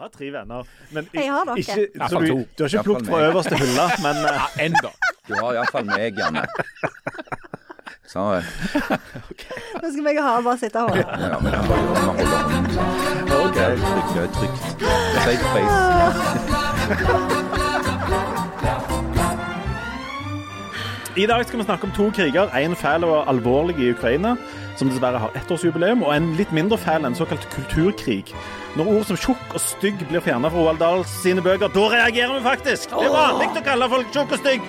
Du har tre venner. Men Jeg har dere. ikke, Ja, så du, du har ikke plukket fra øverste hylle, men eh, Ja, enda. Du har iallfall meg, Janne. Så Okay. Nå skal meg og Harald bare sitte og holde. ja, bare Trygt. Safe. I dag skal vi snakke om to kriger. En fæl og alvorlig i Ukraina, som dessverre har ettårsjubileum, og en litt mindre fæl, enn såkalt kulturkrig. Når ord som tjukk og stygg blir fjerna fra Roald Dahl sine bøker, da reagerer vi faktisk! Det er vanlig å kalle folk tjukk og stygg.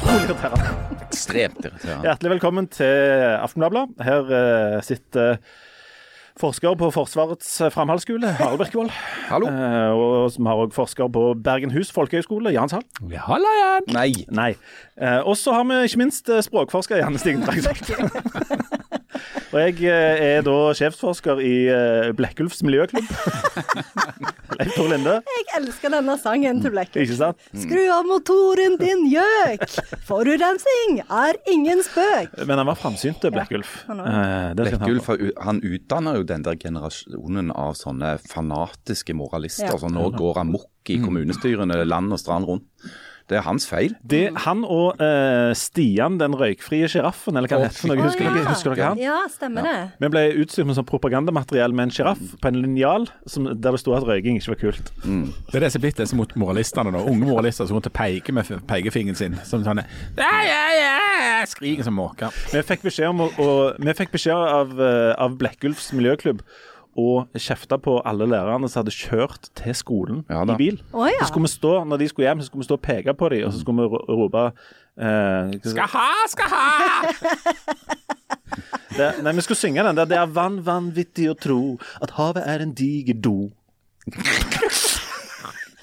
Utrolig irriterende. Ekstremt irriterende. Hjertelig velkommen til Aftenbladet. Her eh, sitter forsker på Forsvarets framhaldsskole, Harald Birkevold. Hallo. Eh, og som har òg forsker på Bergenhus folkehøgskole, Jan Sahl. Halla Jan. Nei. Nei. Eh, og så har vi ikke minst eh, språkforsker Janne Stigen Drangsholt. og jeg eh, er da sjefsforsker i eh, Blekkulfs miljøklubb. Leif Tor Linde, Jeg elsker denne sangen til Blekk. ikke sant? Skru av motoren din, gjøk! Forurensning er ingen spøk. Men han var framsynt, Blekkulf. han var. Eh, han ha. Blekkulf han utdanner jo den der generasjonen av sånne fanatiske moralister. Ja. Så nå går amok i kommunestyrene land og strand rundt. Det er hans feil. Det, han og uh, Stian, den røykfrie sjiraffen, eller hva det heter noe. Husker, Å, dere, husker dere han? Ja, stemmer det. Vi ble utstyrt med sånn propagandamateriell med en sjiraff på en linjal der det sto at røyking ikke var kult. Det er det som er blitt disse mot moralistene nå. Unge moralister som rundt og peker med pekefingeren sin. Som sånne ja, ja, ja, Skriker som måker. Vi fikk beskjed, om å, å, vi fikk beskjed av, eh, av Blekkulfs miljøklubb å kjefta på alle lærerne som hadde kjørt til skolen Ja i bil. Oh, ja. Så skulle vi stå, når de skulle hjem, så skulle vi stå og peke på dem, og så skulle vi ro- rope eh, Skal ha, skal ha! det, Nei, vi skulle synge den der. Det er vann vanvittig å tro at havet er en diger do.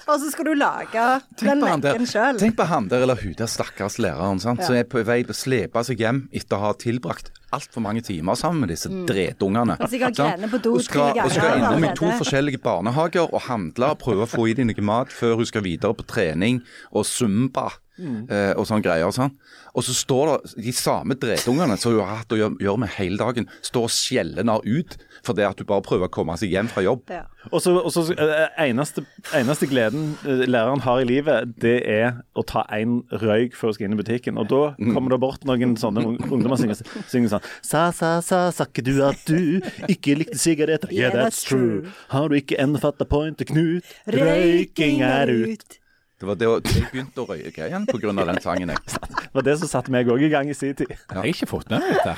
Og så skal du lage den leken sjøl. tenk på han der eller hun der stakkars læreren sant? som er på vei til å slepe seg hjem etter å ha tilbrakt altfor mange timer sammen med disse. Og grener på do Og skal, og skal innom i to forskjellige barnehager og handle og prøve å få i deg noe mat før hun skal videre på trening og zumba. Eh, og sånn greier. Sånn. Og så står det de samme dretungene som du har hatt å gjøre, gjøre med hele dagen, står og skjeller henne ut fordi at du bare prøver å komme seg hjem fra jobb. Ja. Og så, og så eh, eneste, eneste gleden eh, læreren har i livet, det er å ta en røyk før hun skal inn i butikken. Og da kommer det bort noen sånne ungdommer som synger, synger sånn Sa, sa, sa, sa ikke du at du ikke likte sigaretter? Yeah, that's true. Har du ikke ennå fatta pointet, Knut? Røyking er ut. Det var det å- jeg begynte å røyke igjen pga. den sangen. Jeg. Det var det som satte meg òg i gang i sin tid. Jeg har ikke fått med meg dette.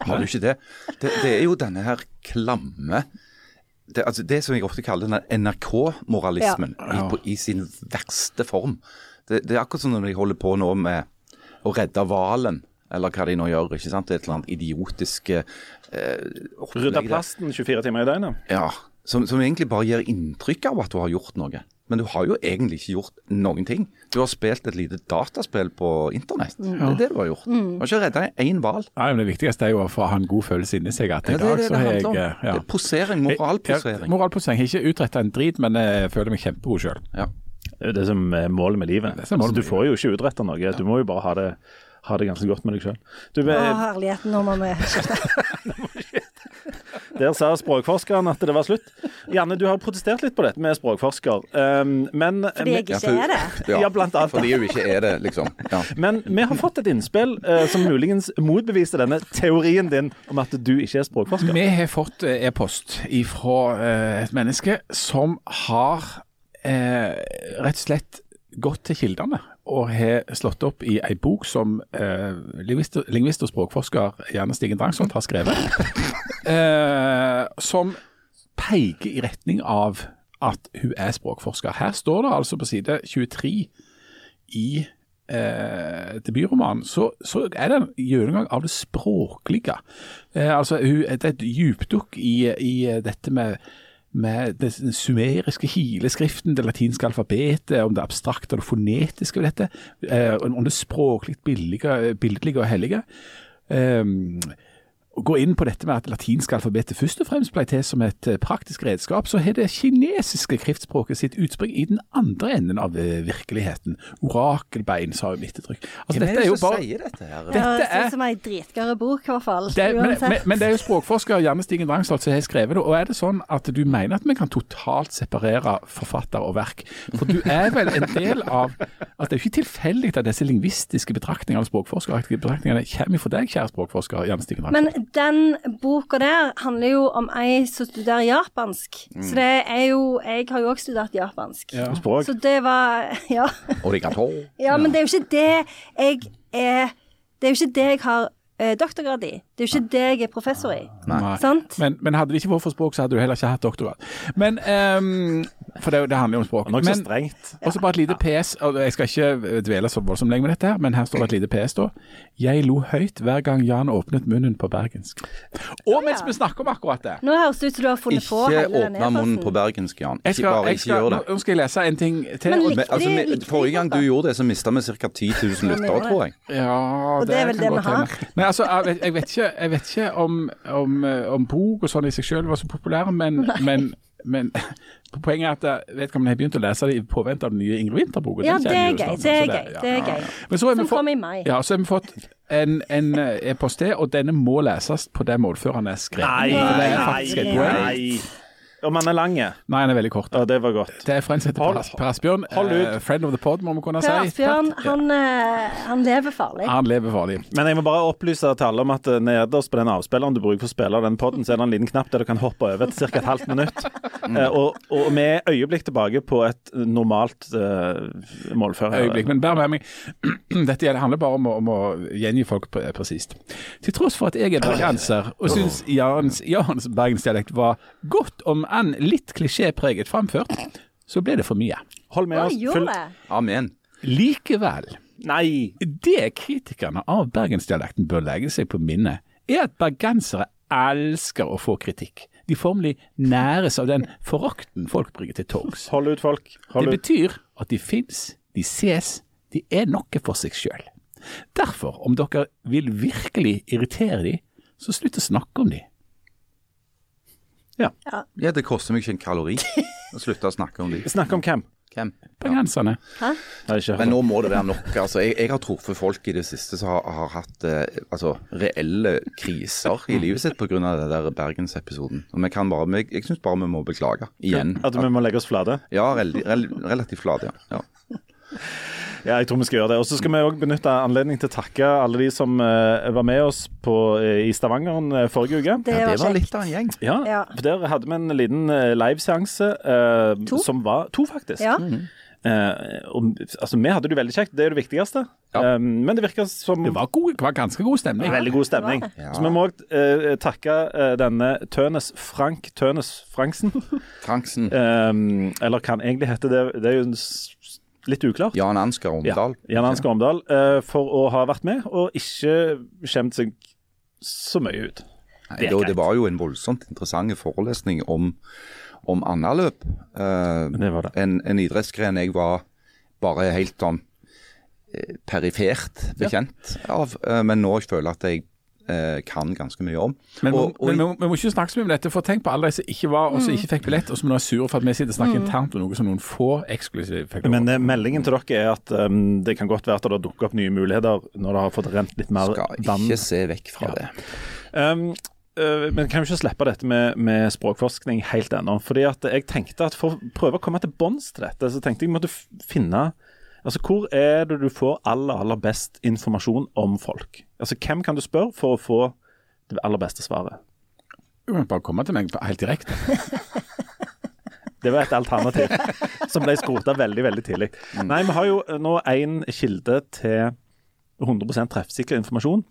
Har du ikke det? det? Det er jo denne her klamme Det, altså det som jeg ofte kaller den NRK-moralismen i, på- i sin verste form. Det, det er akkurat som når de holder på nå med å redde hvalen, eller hva de nå gjør. ikke sant? Det er et eller annet idiotisk eh, Rydde plasten 24 timer i døgnet. Ja, som, som egentlig bare gir inntrykk av at du har gjort noe. Men du har jo egentlig ikke gjort noen ting. Du har spilt et lite dataspill på internett. Det er det du har gjort. Du har ikke redda én hval. Nei, men Det viktigste er jo å få ha en god følelse inni seg. At i Ja, det er dag det så det handler jeg om. eh, ja. Det er posering, Ja, moralposering. moralposering. Jeg har ikke utretta en drit, men jeg føler meg kjempegod sjøl. Ja. Det er det som er målet med livet. Det er målet Altså, du får jo ikke utretta noe. Du må jo bare ha det, ha det ganske godt med deg sjøl. Å, herligheten, nå må vi Der sa språkforskeren at det var slutt. Janne, du har protestert litt på dette med språkforsker. Um, men Fordi jeg ikke for- er det. Ja, Ja, blant annet. Fordi hun ikke er det, liksom. Ja. Men vi har fått et innspill uh, som muligens motbeviser denne teorien din om at du ikke er språkforsker. Vi har fått eh, e-post fra uh, et menneske som har uh, rett og slett gått til kildene og har slått opp i ei bok som eh, lingvist, lingvist og språkforsker Janne Stigen Drangsholt har skrevet, eh, som peker i retning av at hun er språkforsker. Her står det altså på side 23 i eh, debutromanen, så, så er det en gjennomgang av det språklige. Eh, altså, hun, det er et dypdukk i, i dette med med den sumeriske hileskriften, det latinske alfabetet, om det abstrakte og det fonetiske ved dette, eh, om det språklig billige, bildelige og hellige. Um, går inn på dette med at latinske alfabetet først og fremst ble til som et eh, praktisk redskap, så har det kinesiske skriftspråket sitt utspring i den andre enden av eh, virkeligheten. Orakelbein, sa jo ettertrykk. Altså, Hvem dette er er det som bare sier dette her? Dette Ja, det er- ser ut som ei dritgøy bok, i hvert fall. det er, men, men, men det er jo språkforsker Janne Stigen Drangsholt som har skrevet det. Og er det sånn at du mener at vi kan totalt separere forfatter og verk? For du er vel en del av at det er jo ikke tilfeldig at disse lingvistiske betraktningene og språkforskeraktige betraktningene kommer fra deg, kjære språkforsker Janne Stigen Drangsholt. Den boka der handler jo om ei som studerer japansk. Så det er jo Jeg har jo òg studert japansk. Ja. Språk. Så det var Ja. Origato. ja, men det er jo ikke det jeg er Det er jo ikke det jeg har eh, doktorgrad i. Det er jo ikke det jeg er professor i. Nei. Sant? Men, men hadde det ikke vært for språk, så hadde du heller ikke hatt doktorgrad. Men, ehm, for det, det handler jo om språk. Nok så strengt. Og så bare et lite PS, og jeg skal ikke dvele så voldsomt lenge med dette, her, men her står det et lite PS da. Jeg lo høyt hver gang Jan åpnet munnen på bergensk. Og mens vi snakker om akkurat det Nå høres det ut som du har funnet på Ikke hele den åpne munnen på bergensk, Jan. Ikke skal, bare ikke gjør det. nå, skal jeg lese en ting til. Men likte, altså, med, likte forrige gang du gjorde det, så mista vi ca. 10 000 lyttere, tror jeg. Ja, Og det er vel det vi har. Nei, altså, jeg jeg vet ikke, jeg vet ikke om, om, eh, om bok og sånn i seg selv var så populære, men, men, men poenget er at jeg vet ikke om jeg har begynt å lese det i påvente av den nye Ingrid Winther-boka. Ja, det er gøy. Det er gøy. ja. Det er gøy. Men så har vi Som fått, kommer i mai. ja, så har vi fått en, en eh, e-post til, og denne må leses på det målføreren er skrevet. Nei, det nei, nei. Om han er lang? Nei, han er veldig kort. det var godt. Det er fra en som heter Hold- Per, Asbjørn. hold ut. eh, friend of the pod, må vi kunne si. Per Asbjørn, han, eh, han lever farlig. Han lever farlig. Men jeg må bare opplyse til alle om at eh, nederst på den avspilleren du bruker for å spille den podden, så er det en liten knapp der du kan hoppe over til ca. et halvt minutt. Uh, og, og vi er øyeblikk tilbake på et normalt uh, målføre. øyeblikk. Men bær med meg, dette handler bare om å, om å gjengi folk presist. Til tross for at jeg er bergenser og syns Jans, Jans bergensdialekt var godt, om enn litt klisjépreget framført, så ble det for mye. Hold med oss. det? Amen. Likevel, Nei! det kritikerne av bergensdialekten bør legge seg på minne, er at bergensere elsker å få kritikk. De formelig næres av den forakten folk bringer til torgs. Hold ut, folk. Hold Det betyr at de fins, de ses, de er noe for seg sjøl. Derfor, om dere vil virkelig irritere dem, så slutt å snakke om de. Ja, det koster meg ikke en kalori å slutte å snakke om de. Snakke om hvem? Hvem? Bergenserne. Ja. Men nå må det være nok. altså. Jeg, jeg har truffet folk i det siste som har, har hatt eh, altså, reelle kriser i livet sitt pga. den der Bergensepisoden. Og vi kan bare, vi, Jeg syns bare vi må beklage igjen. At vi må legge oss flate? Ja, rel, rel, relativt flate, ja. ja. Ja, jeg tror vi skal gjøre det. Og så skal vi òg benytte anledningen til å takke alle de som uh, var med oss på, uh, i Stavanger eh, forrige uke. Det ja det var litt av en gjeng. Ja, Ja. for der hadde vi en liten liveseanse. Uh, To. Som var To, faktisk. Ja. Eh, og, altså, vi hadde det veldig kjekt, det er det viktigste. Ja. Eh, men det virker som Det var, god, det var ganske god stemning. veldig god stemning. Ja. Så vi må òg uh, takke uh, denne Tønes Frank Tønes Franksen. Franksen. Eh, eller hva han egentlig heter, det, det er jo en litt uklart. Jan Ansgar Omdal. Ja, Jan Ansgar Omdal. uh, for å ha vært med og ikke skjemt seg så mye ut. Nei, Det det, var jo en voldsomt interessant forelesning om, om andaløp. Uh, Det var det. en, en idrettsgren jeg var bare helt sånn eh, perifert bekjent av, uh, men nå føler jeg at jeg eh, kan ganske mye om. Men, vi- Og- og- men vi, vi må ikke snakke så mye om dette, for tenk på alle de som ikke var, og som ikke fikk billett, og som nå er sure for at vi sitter og snakker internt om noe som noen få eksklusive fikk lov Men eh, meldingen til dere er at um, det kan godt være at det dukker opp nye muligheter når det har fått rent litt mer skal vann. ikke se vekk fra Ja. det. Um, men kan jo ikke slippe dette med, med språkforskning helt ennå. fordi at jeg tenkte at For å prøve å komme til bunns til dette, så tenkte jeg måtte finne Altså, Hvor er det du får aller aller best informasjon om folk? Altså, Hvem kan du spørre for å få det aller beste svaret? Du kan bare komme til meg helt direkte. Det var et alternativ som ble skrota veldig veldig tidlig. Nei, vi har jo nå én kilde til 100% treffsikker informasjon.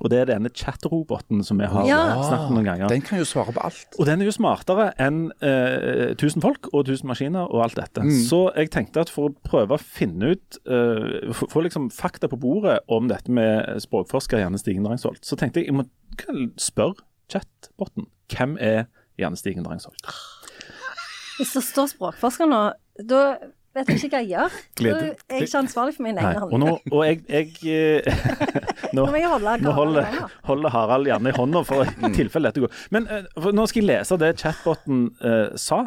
Og det er denne chat-roboten som vi har Ja. snakket om noen ganger. Den kan jo svare på alt. Og den er jo smartere enn eh, 1000 folk og 1000 maskiner og alt dette. Så jeg tenkte at for å prøve å finne ut eh, få- Få liksom fakta på bordet om dette med språkforsker Janne Stigen Drangsholt, så tenkte jeg jeg må spørre chat-boten. hvem er Janne Stigen Drangsholt. Hvis det står språkforsker nå, da vet jeg ikke hva jeg gjør. Glede- jeg er ikke ansvarlig for mine egne Og nå, og jeg, jeg eh, nå, Nå må jeg holde nå holder, holder Harald gjerne i hånda for i tilfelle dette går. Men eh, for nå skal jeg lese det chatboten eh, sa.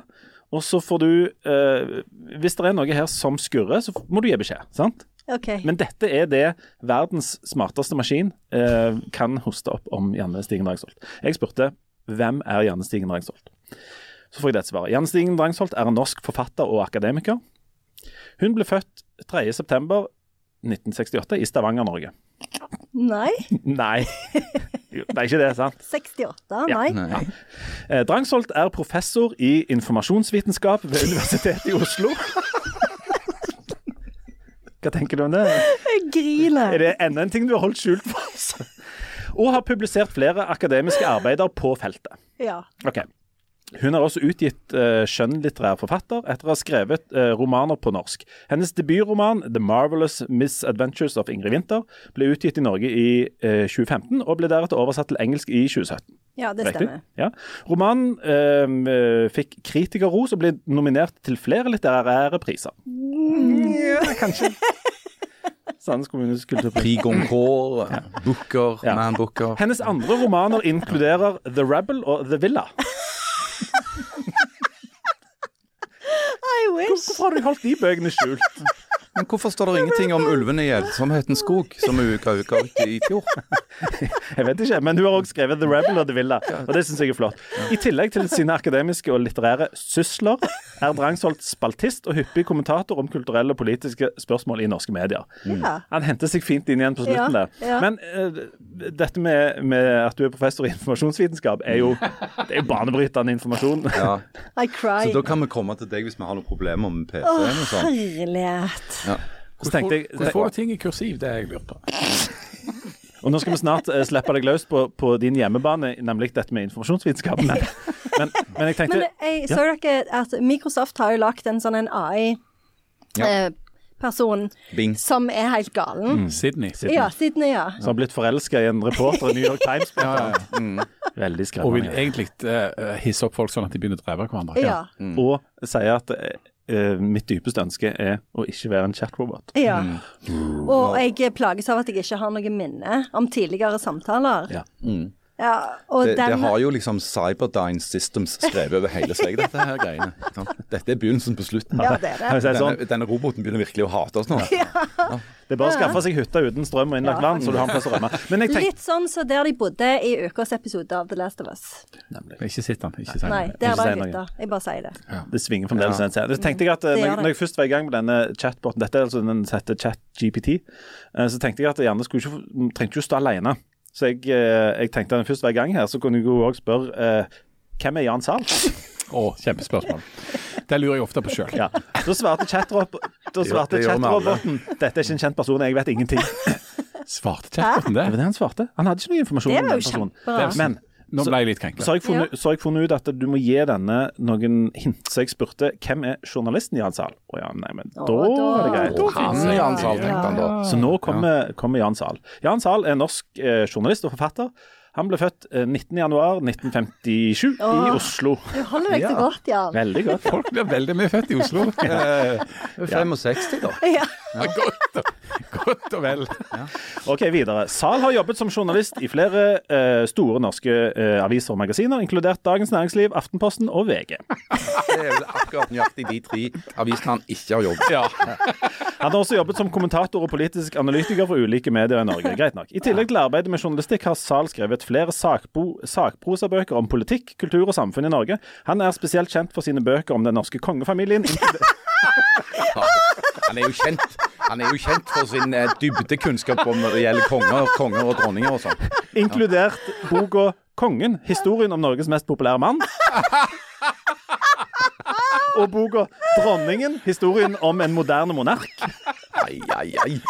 Og så får du eh, Hvis det er noe her som skurrer, så må du gi beskjed. sant? OK. Men dette er det verdens smarteste maskin eh, kan hoste opp om Janne Stigen Drangsholt. Jeg spurte hvem er Janne Stigen Drangsholt. Så får jeg dette svaret. Janne Stigen Drangsholt er en norsk forfatter og akademiker. Hun ble født 3.9.1968 i Stavanger, Norge. Nei. Nei, Jo, det er ikke det, sant? 68? Ja. Nei. Ja. Eh, Drangsholt er professor i informasjonsvitenskap ved Universitetet i Oslo. Hva tenker du om det? Jeg griner. Er det enda en ting du har holdt skjult for oss? Og har publisert flere akademiske arbeider på feltet. Ja. Ok. Hun er også utgitt uh, skjønnlitterær forfatter etter å ha skrevet uh, romaner på norsk. Hennes debutroman 'The Marvelous Misadventures of Ingrid Winther' ble utgitt i Norge i uh, 2015, og ble deretter oversatt til engelsk i 2017. ja, det Riktig? stemmer. Ja. Romanen eh, eh, fikk kritikerros og ble nominert til flere litterære priser. Ja, kanskje. Sandnes kommunes kulturpris. Prix Goncourt, Booker, Ja. Man Booker. Hennes andre romaner inkluderer The Rebel og The Villa. I wish. Hvorfor har du holdt de bøkene skjult? Men hvorfor står det ingenting om ulvene i ensomhetens skog, som hun ga ut i fjor? Jeg vet ikke, men hun har også skrevet The Rebel og The Villa, og det syns jeg er flott. I tillegg til sine akademiske og litterære sysler er Drangsholt spaltist og hyppig kommentator om kulturelle og politiske spørsmål i norske medier. Ja. Han henter seg fint inn igjen på slutten Ja, der. ja. Men uh, dette med, med at du er professor i informasjonsvitenskap, er jo, det er jo banebrytende informasjon. Ja. I cry. Så da kan vi komme til deg hvis vi har noen problemer med PC-en og sånn. Herlighet. Så tenkte jeg, hvorfor får ting i kursiv? Det har jeg lurt på. Og nå skal vi snart eh, slippe deg løs på, på din hjemmebane, nemlig dette med informasjonsvitenskap. Men, men, men jeg tenkte Men jeg så dere at Microsoft har jo lagd en sånn en AI-person Bing. som er helt galen. Sydney. Ja, Sydney, ja. som har blitt forelska i en reporter i New York Times. Ja, ja. Mm. Veldig Og vil egentlig uh, hisse opp folk sånn at de begynner å drepe hverandre. Ja. Og sier at eh, mitt dypeste ønske er å ikke være en chatrobot. ja. Og jeg plages av at jeg ikke har noe minne om tidligere samtaler. Ja. Ja, og Det, det har jo liksom Cyberdyne Systems skrevet over hele seg, dette her greiene. Dette er begynnelsen på slutten. Ja, det er det. det sånn, Denne, denne roboten begynner virkelig å hate oss nå. det er bare å skaffe seg hytte uten strøm og innlagt Ja, vann, så du har en plass å rømme. Men jeg tenkte Litt sånn som der de bodde i ukas episode av The Last of Us. Ikke sitt den. Ikke si Nei, det. der bare var hytta. Jeg bare sier det. Det svinger fremdeles. Ja. Så tenkte jeg at eh, når, når jeg først var i gang med denne chatboten, dette er altså den som heter ChatGPT, eh, så tenkte jeg at Janne skulle ikke, trengte ikke å stå alene. Så jeg, eh, jeg tenkte når jeg først var i gang her, så kunne jeg òg spørre eh, hvem er Jan Salt? Å, kjempespørsmål. Det lurer jeg ofte på sjøl. Ja. Da svarte chatroboten dette er ikke en kjent person, jeg vet ingenting. Svarte chatroboten det? Det var det han svarte. Han hadde ikke noe informasjon Det om var den jo personen. kjempebra. Men Nå ble jeg litt krenka. så så har jeg funnet ut at du må gi denne noen hint. Så jeg spurte hvem er journalisten Jan Zahl? Å ja, nei, men da Å, da- er det greit. da Han er. Jan Zahl, tenkte han da. Så nå kommer, kommer Jan Zahl. Jan Zahl er norsk eh, journalist og forfatter. Han ble født 19.1.1957 oh, i Oslo. Du holder deg så godt, Jan. Veldig godt. Folk blir veldig mye født i Oslo. Eh, 65, da. Ja. godt, og, godt og vel. Ok, videre. Zahl har jobbet som journalist i flere eh, store norske eh, aviser og magasiner, inkludert Dagens Næringsliv, Aftenposten og VG. Det er vel akkurat nøyaktig de tre avisene han ikke har jobbet. Ja. Han har også jobbet som kommentator og politisk analytiker for ulike medier i Norge. Greit nok. I tillegg til arbeidet med journalistikk har Zahl skrevet flere sakbo sakprosabøker om politikk, kultur og samfunn i Norge. Han er spesielt kjent for sine bøker om den norske kongefamilien. Han er jo kjent Han er jo kjent for sin eh, dybdekunnskap om når det gjelder konger, konger og dronninger og sånn. Inkludert boka 'Kongen historien om Norges mest populære mann'. Og boka 'Dronningen historien om en moderne monark'. Ai, ai, ai.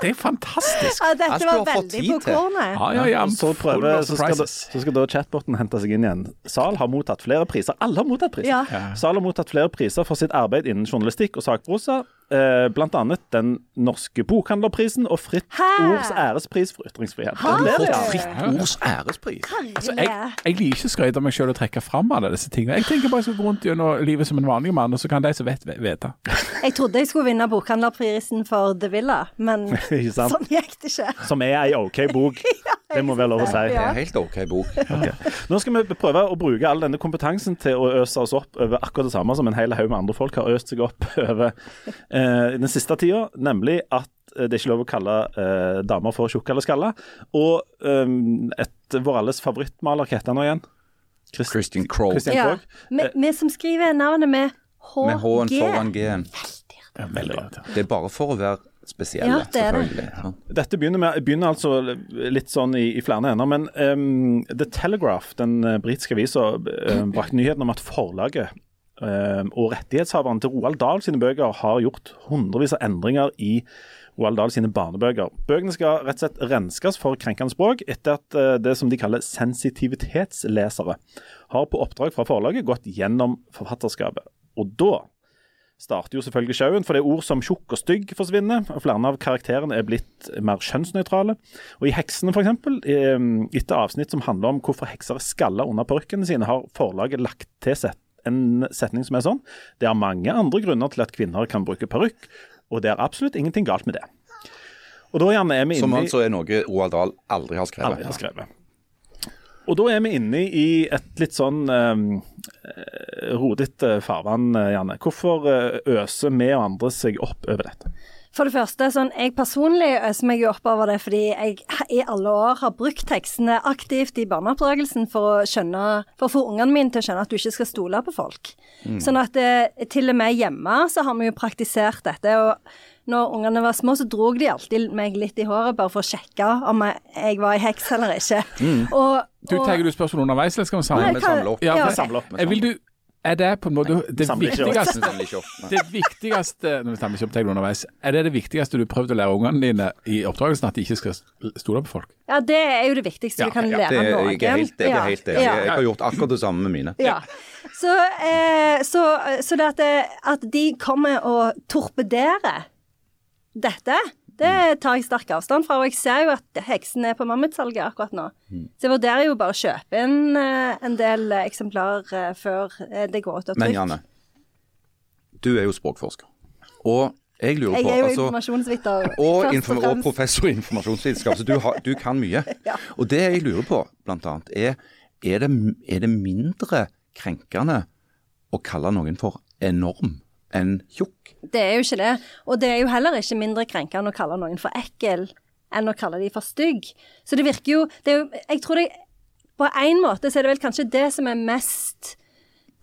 Det er fantastisk. Ja, dette var veldig på kornet. Ja, ja, ja. Så, prøver, så, skal da, så skal da chatboten hente seg inn igjen. Sal har mottatt flere priser. Alle har mottatt priser. Ja. Sal har mottatt flere priser for sitt arbeid innen journalistikk og sakprosa. Eh, blant annet den norske bokhandlerprisen og Fritt Hæ? Ords ærespris for ytringsfrihet. Har du? Fritt ords ærespris. Altså, jeg, jeg liker ikke å skryte av meg selv og trekke fram alle disse tingene. Jeg tenker bare jeg skal gå rundt gjennom livet som en vanlig mann, og så kan de som vet, vite. Jeg trodde jeg skulle vinne bokhandlerprisen for The Villa, men sånn gikk det ikke. Som er ei OK bok. Det må være lov å si. Det er en helt OK bok. Nå skal vi prøve å bruke all denne kompetansen til å øse oss opp over akkurat det samme som en hel haug med andre folk har øst seg opp over eh, den siste tida, nemlig at eh, det er ikke lov å kalle eh, damer for tjukke eller skalla. Og um, et vår alles favorittmaler, hva heter han nå igjen? Christ- Christian Krohg. Christian Ja. Krogh. Vi, vi som skriver navnet med HG. Med H-en foran G-en. Veldig irriterende. Det er bare for å være spesielle, Ja, det selvfølgelig. det. Ja. Dette begynner, med, begynner altså litt sånn i, i flere ender, men um, The Telegraph, den eh, britiske avisa, uh, brakte nyheten om at forlaget og rettighetshaveren til Roald Dahl sine bøker har gjort hundrevis av endringer i Roald Dahl sine barnebøker. Bøkene skal rett og slett renskes for krenkende språk etter at eh, det som de kaller sensitivitetslesere har på oppdrag fra forlaget gått gjennom forfatterskapet. Og da starter jo selvfølgelig sjauen, for det er ord som tjukk og stygg forsvinner. og Flere av karakterene er blitt mer kjønnsnøytrale. Og I 'Heksene', f.eks., etter avsnitt som handler om hvorfor hekser er skalla under parykkene sine, har forlaget lagt til set en setning som er sånn Det er mange andre grunner til at kvinner kan bruke parykk, og det er absolutt ingenting galt med det. Og da gjerne er vi Som inne i altså er noe Roald Dahl aldri har skrevet. aldri har skrevet. Og da er vi inne i et litt sånn um, rodete farvann, eh, Janne. Hvorfor eh, øser vi og andre seg opp over dette? For det første, sånn, jeg personlig øser meg jo opp over det fordi jeg i alle år har brukt tekstene aktivt i barneoppdragelsen for å skjønne, for å få ungene mine til å skjønne at du ikke skal stole på folk. Sånn at eh, til og med hjemme så har vi jo praktisert dette. og når ungene var små, så drog de alltid meg litt i håret bare for å sjekke om jeg, var ei heks eller ikke. Og, Du, tenker Tar du spørsmål underveis, eller skal vi Nei, samle? opp. Ja, vi for- Samle opp. Vil du, er det på en måte det viktigste det viktigste når vi samler ikke opp underveis, er det det viktigste du har prøvd å lære ungene dine i oppdragelsen, at de ikke skal stole på folk? Ja, det er jo det viktigste Ja, du kan ja, lære noen. jeg er helt, jeg er helt enig. Ja. Jeg har gjort akkurat det samme med mine. Ja. Så, eh, så, så det at, det, at de kommer og torpederer dette, det tar jeg sterk avstand fra. Og jeg ser jo at heksen er på mammutsalget akkurat nå. Så jeg vurderer jo bare å kjøpe inn eh, en del eh, eksemplarer eh, før det går ut av Men. Janne, du er jo språkforsker. Og jeg lurer på Jeg er jo altså, informasjonsviter. og, inform og professor i informasjonsvitenskap, så du, har, du kan mye. Ja. Og det jeg lurer på, blant annet, er er det, er det mindre krenkende å kalle noen for enorm enn tjukk? Det er jo ikke det. Og det er jo heller ikke mindre krenkende å kalle noen for ekkel enn å kalle de for stygg. Så det virker jo, det jo Jeg tror det På en måte så er det vel kanskje det som er mest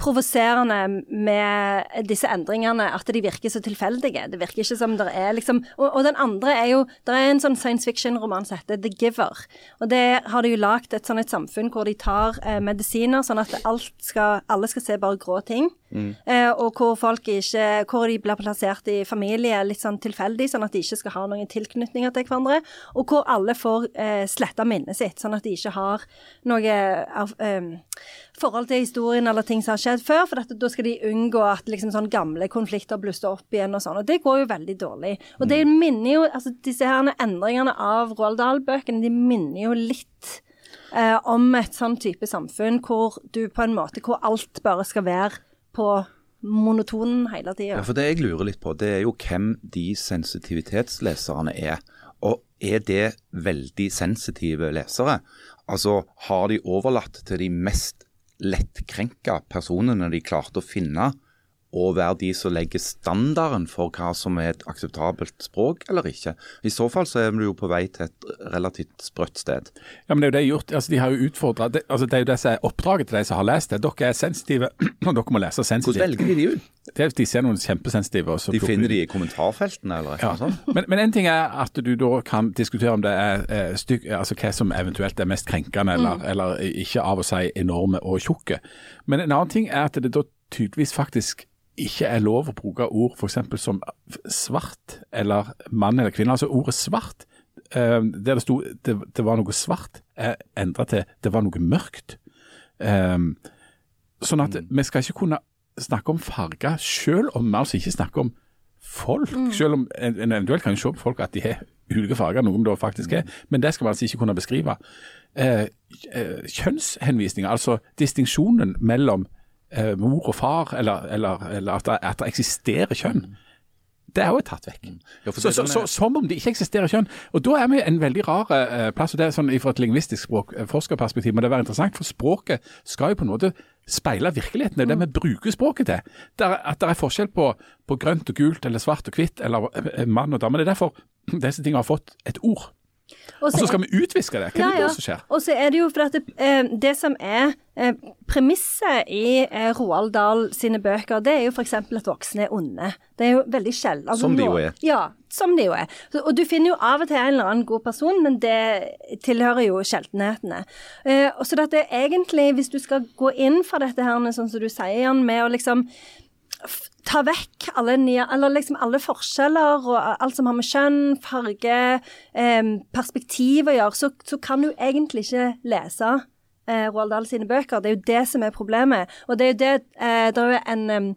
provoserende med disse endringene, at de virker så tilfeldige. Det virker ikke som det er liksom Og, og den andre er jo Det er en sånn science fiction-roman som heter The Giver. Og det har de jo lagd et sånn et samfunn hvor de tar eh, medisiner sånn at alt skal, alle skal se bare grå ting. Eh, og hvor folk ikke Hvor de blir plassert i familie litt sånn tilfeldig, sånn at de ikke skal ha noen tilknytninger til hverandre. Og hvor alle får eh, sletta minnet sitt, sånn at de ikke har noe av, eh, forhold til historien eller ting som har skjedd før. For dette, da skal de unngå at liksom sånn gamle konflikter blusser opp igjen og sånn. Og det går jo veldig dårlig. Og det minner jo altså Disse her endringene av Roald Dahl-bøkene, de minner jo litt eh, om et sånn type samfunn hvor du på en måte Hvor alt bare skal være på monotonen hele tida. Ja, for Det jeg lurer litt på, det er jo hvem de sensitivitetsleserne er. Og er det veldig sensitive lesere? Altså, har de overlatt til de mest lettkrenka personene de klarte å finne, å være de som legger standarden for hva som er et akseptabelt språk eller ikke? I så fall så er vi jo på vei til et relativt sprøtt sted. Ja, men det er jo det jeg gjort. Altså, de har jo utfordra det, altså, det er jo det som er oppdraget til de som har lest det. Dere er sensitive, og dere må lese Hvordan velger de de ut? Det, de ser noen kjempesensitive. og så De finner de i kommentarfeltene eller Ja. noe sånt? Men, men en ting er at du da kan diskutere om det er eh, stygg, altså hva som eventuelt er mest krenkende, eller, eller ikke av å si enorme og tjukke. Men en annen ting er at det da tydeligvis faktisk ikke er lov å bruke ord f.eks. som svart eller mann eller kvinne. Altså ordet svart, eh, der det sto det, det var noe svart, er endra til det var noe mørkt. Eh, sånn at vi skal ikke kunne snakke om farger, selv om vi altså ikke snakker om folk. Selv om en en eventuelt kan se på folk at de har ulike farger, noe det faktisk er. Men det skal man altså ikke kunne beskrive. Eh, eh, kjønnshenvisninger, altså distinksjonen mellom eh, mor og far, eller, eller, eller at, det, at det eksisterer kjønn. Det er jo tatt vekk. Ja, Så, så, så, som om det ikke eksisterer kjønn. Og Da er vi en veldig rar eh, plass. og det er sånn Fra et lingvistisk språk, eh, forskerperspektiv må det være interessant, for språket skal jo på en måte speile virkeligheten. Det er det vi bruker språket til. Det er, at det er forskjell på, på grønt og gult, eller svart og hvitt, eller eh, mann og dame. Det er derfor disse tingene har fått et ord. Og så skal vi utviske det. Hva er det da som skjer? Og så er det jo fordi at det, eh, det som er eh, premisset i eh, Roald Dahl sine bøker, det er jo f.eks. at voksne er onde. Det er jo veldig sjelden. altså Som de jo er. Ja, som de jo er. Så, og du finner jo av og til en eller annen god person, men det tilhører jo sjeldenhetene. Eh, så dette egentlig, hvis du skal gå inn for dette her, sånn som du sier, Jan, med å liksom ta vekk alle, eller liksom alle forskjeller og alt som har med kjønn, farge, eh, perspektiv å gjøre, så, så kan du egentlig ikke lese eh, Roald Dahl sine bøker. Det er jo det som er problemet. Og det er jo det eh, Det er jo en um,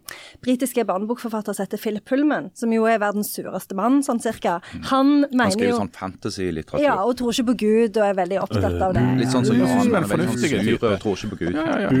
britiske barnebokforfatter som heter Philip Pullman, som jo er verdens sureste mann, sånn cirka. Han Han mener skriver jo sånn fantasy-litteratur. Ja, og tror ikke på Gud og er veldig opptatt av det. Litt sånn som han en er veldig sånn fornuftig sur og tror ikke på Gud. Ja, ja.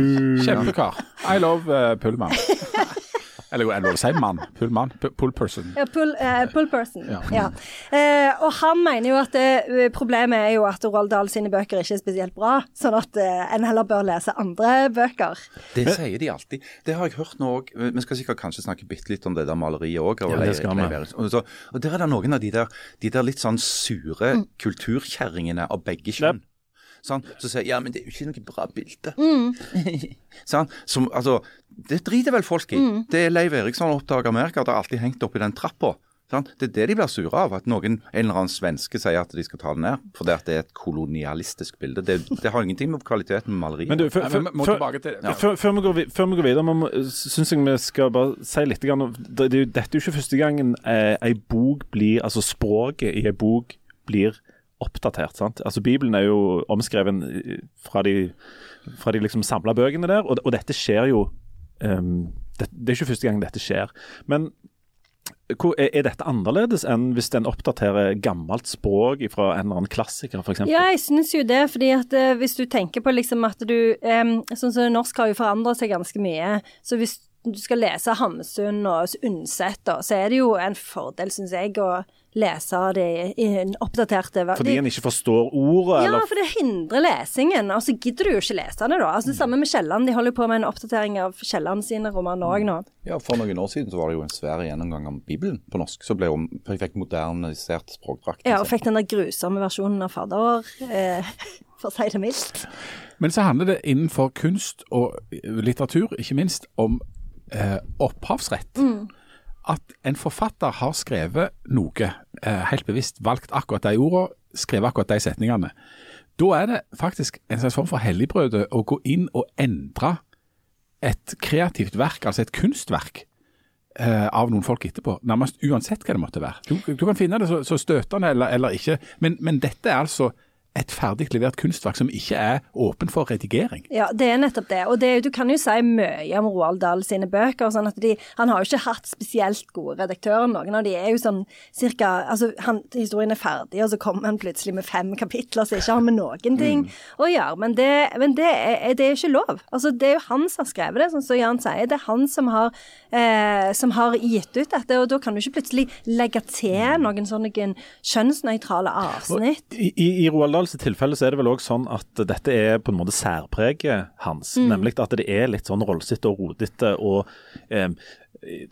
Kjempekar. I love uh, Pullman. Eller er det lov å si mann? Pull mann? Pull person. Ja, pull, uh, pull person. Ja. Ja. Uh, og han mener jo at det, problemet er jo at Roald Dahl sine bøker ikke er spesielt bra, sånn at uh, en heller bør lese andre bøker. Det sier de alltid. Det har jeg hørt nå òg. Vi skal sikkert kanskje snakke bitte litt om det der maleriet òg. Ja, det skal vi. Og, så- og der er det noen av de der, de der litt sånn sure Mm. kulturkjerringene av begge kjønn. Sånn, så sier ja, men det er jo ikke noe bra bilde. Mm. sånn, som, altså, det driter vel folk i. Mm. Det er Leiv Eriksson oppdager Amerika, det har alltid hengt oppi den trappa. Sant? Det er det de blir sure av. At noen, en eller annen svenske sier at de skal ta det ned. Fordi at det er et kolonialistisk bilde. Det, det har ingenting med kvaliteten med maleriet. Men du, før, Nei, må før, til det. før, før, vi går, vi- før vi går videre, må- syns jeg vi skal bare si litt grann det, det, er Dette er jo ikke første gangen eh, ei bok blir Altså språket i ei bok blir oppdatert. sant? Altså Bibelen er jo omskreven eh, fra de, fra de liksom samla bøkene der, og, og dette skjer jo ehm, det, det er ikke første gang dette skjer. Men hvor, er, er dette annerledes enn hvis en oppdaterer gammelt språk fra en eller annen klassiker, f.eks.? Ja, jeg syns jo det, fordi at eh, hvis du tenker på liksom at du em, Sånn som norsk har jo forandra seg ganske mye. Så hvis du skal lese Hamsun og Undset, så er det jo en fordel, syns jeg, å lese det i en oppdaterte Fordi en ikke forstår ordet? Ja, eller for det hindrer lesingen, og så gidder du jo ikke lese det, da. Altså Det samme med Kielland. De holder jo på med en oppdatering av Kielland sine romaner òg nå. Ja, For noen år siden så var det jo en svær gjennomgang av Bibelen på norsk. Så ble hun fikk modernisert språkdrakt. Ja, og fikk den der grusomme versjonen av Fader, eh, for å si det mildt. Men så handler det innenfor kunst og litteratur, ikke minst, om eh, opphavsrett. At en forfatter har skrevet noe, eh, helt bevisst valgt akkurat de ordene, skrevet akkurat de setningene. Da er det faktisk en slags form for helligbrøde å gå inn og endre et kreativt verk, altså et kunstverk, eh, av noen folk etterpå. Nærmest uansett hva det måtte være. Du, du kan finne det så, så støtende eller, eller ikke, men, men dette er altså et ferdig levert kunstverk som ikke er åpen for redigering. Ja, det er nettopp det. Og det, du kan jo si mye om Roald Dahl sine bøker. sånn at de, Han har jo ikke hatt spesielt gode redaktører. Noen av de er jo sånn cirka altså, han, Historien er ferdig, og så kommer han plutselig med fem kapitler som ikke har med noen ting å gjøre. Men, det, men det, er, det er ikke lov. Altså, Det er jo han som har skrevet det, sånn som Jan sier. Det er han som har, eh, som har gitt ut dette. Og da kan du ikke plutselig legge til noen sånne kjønnsnøytrale avsnitt. I, i, I Roald Dahls tilfelle så er det vel òg sånn at dette er på en måte særpreget hans. Nemlig at det er litt sånn rollsete og rodete og eh,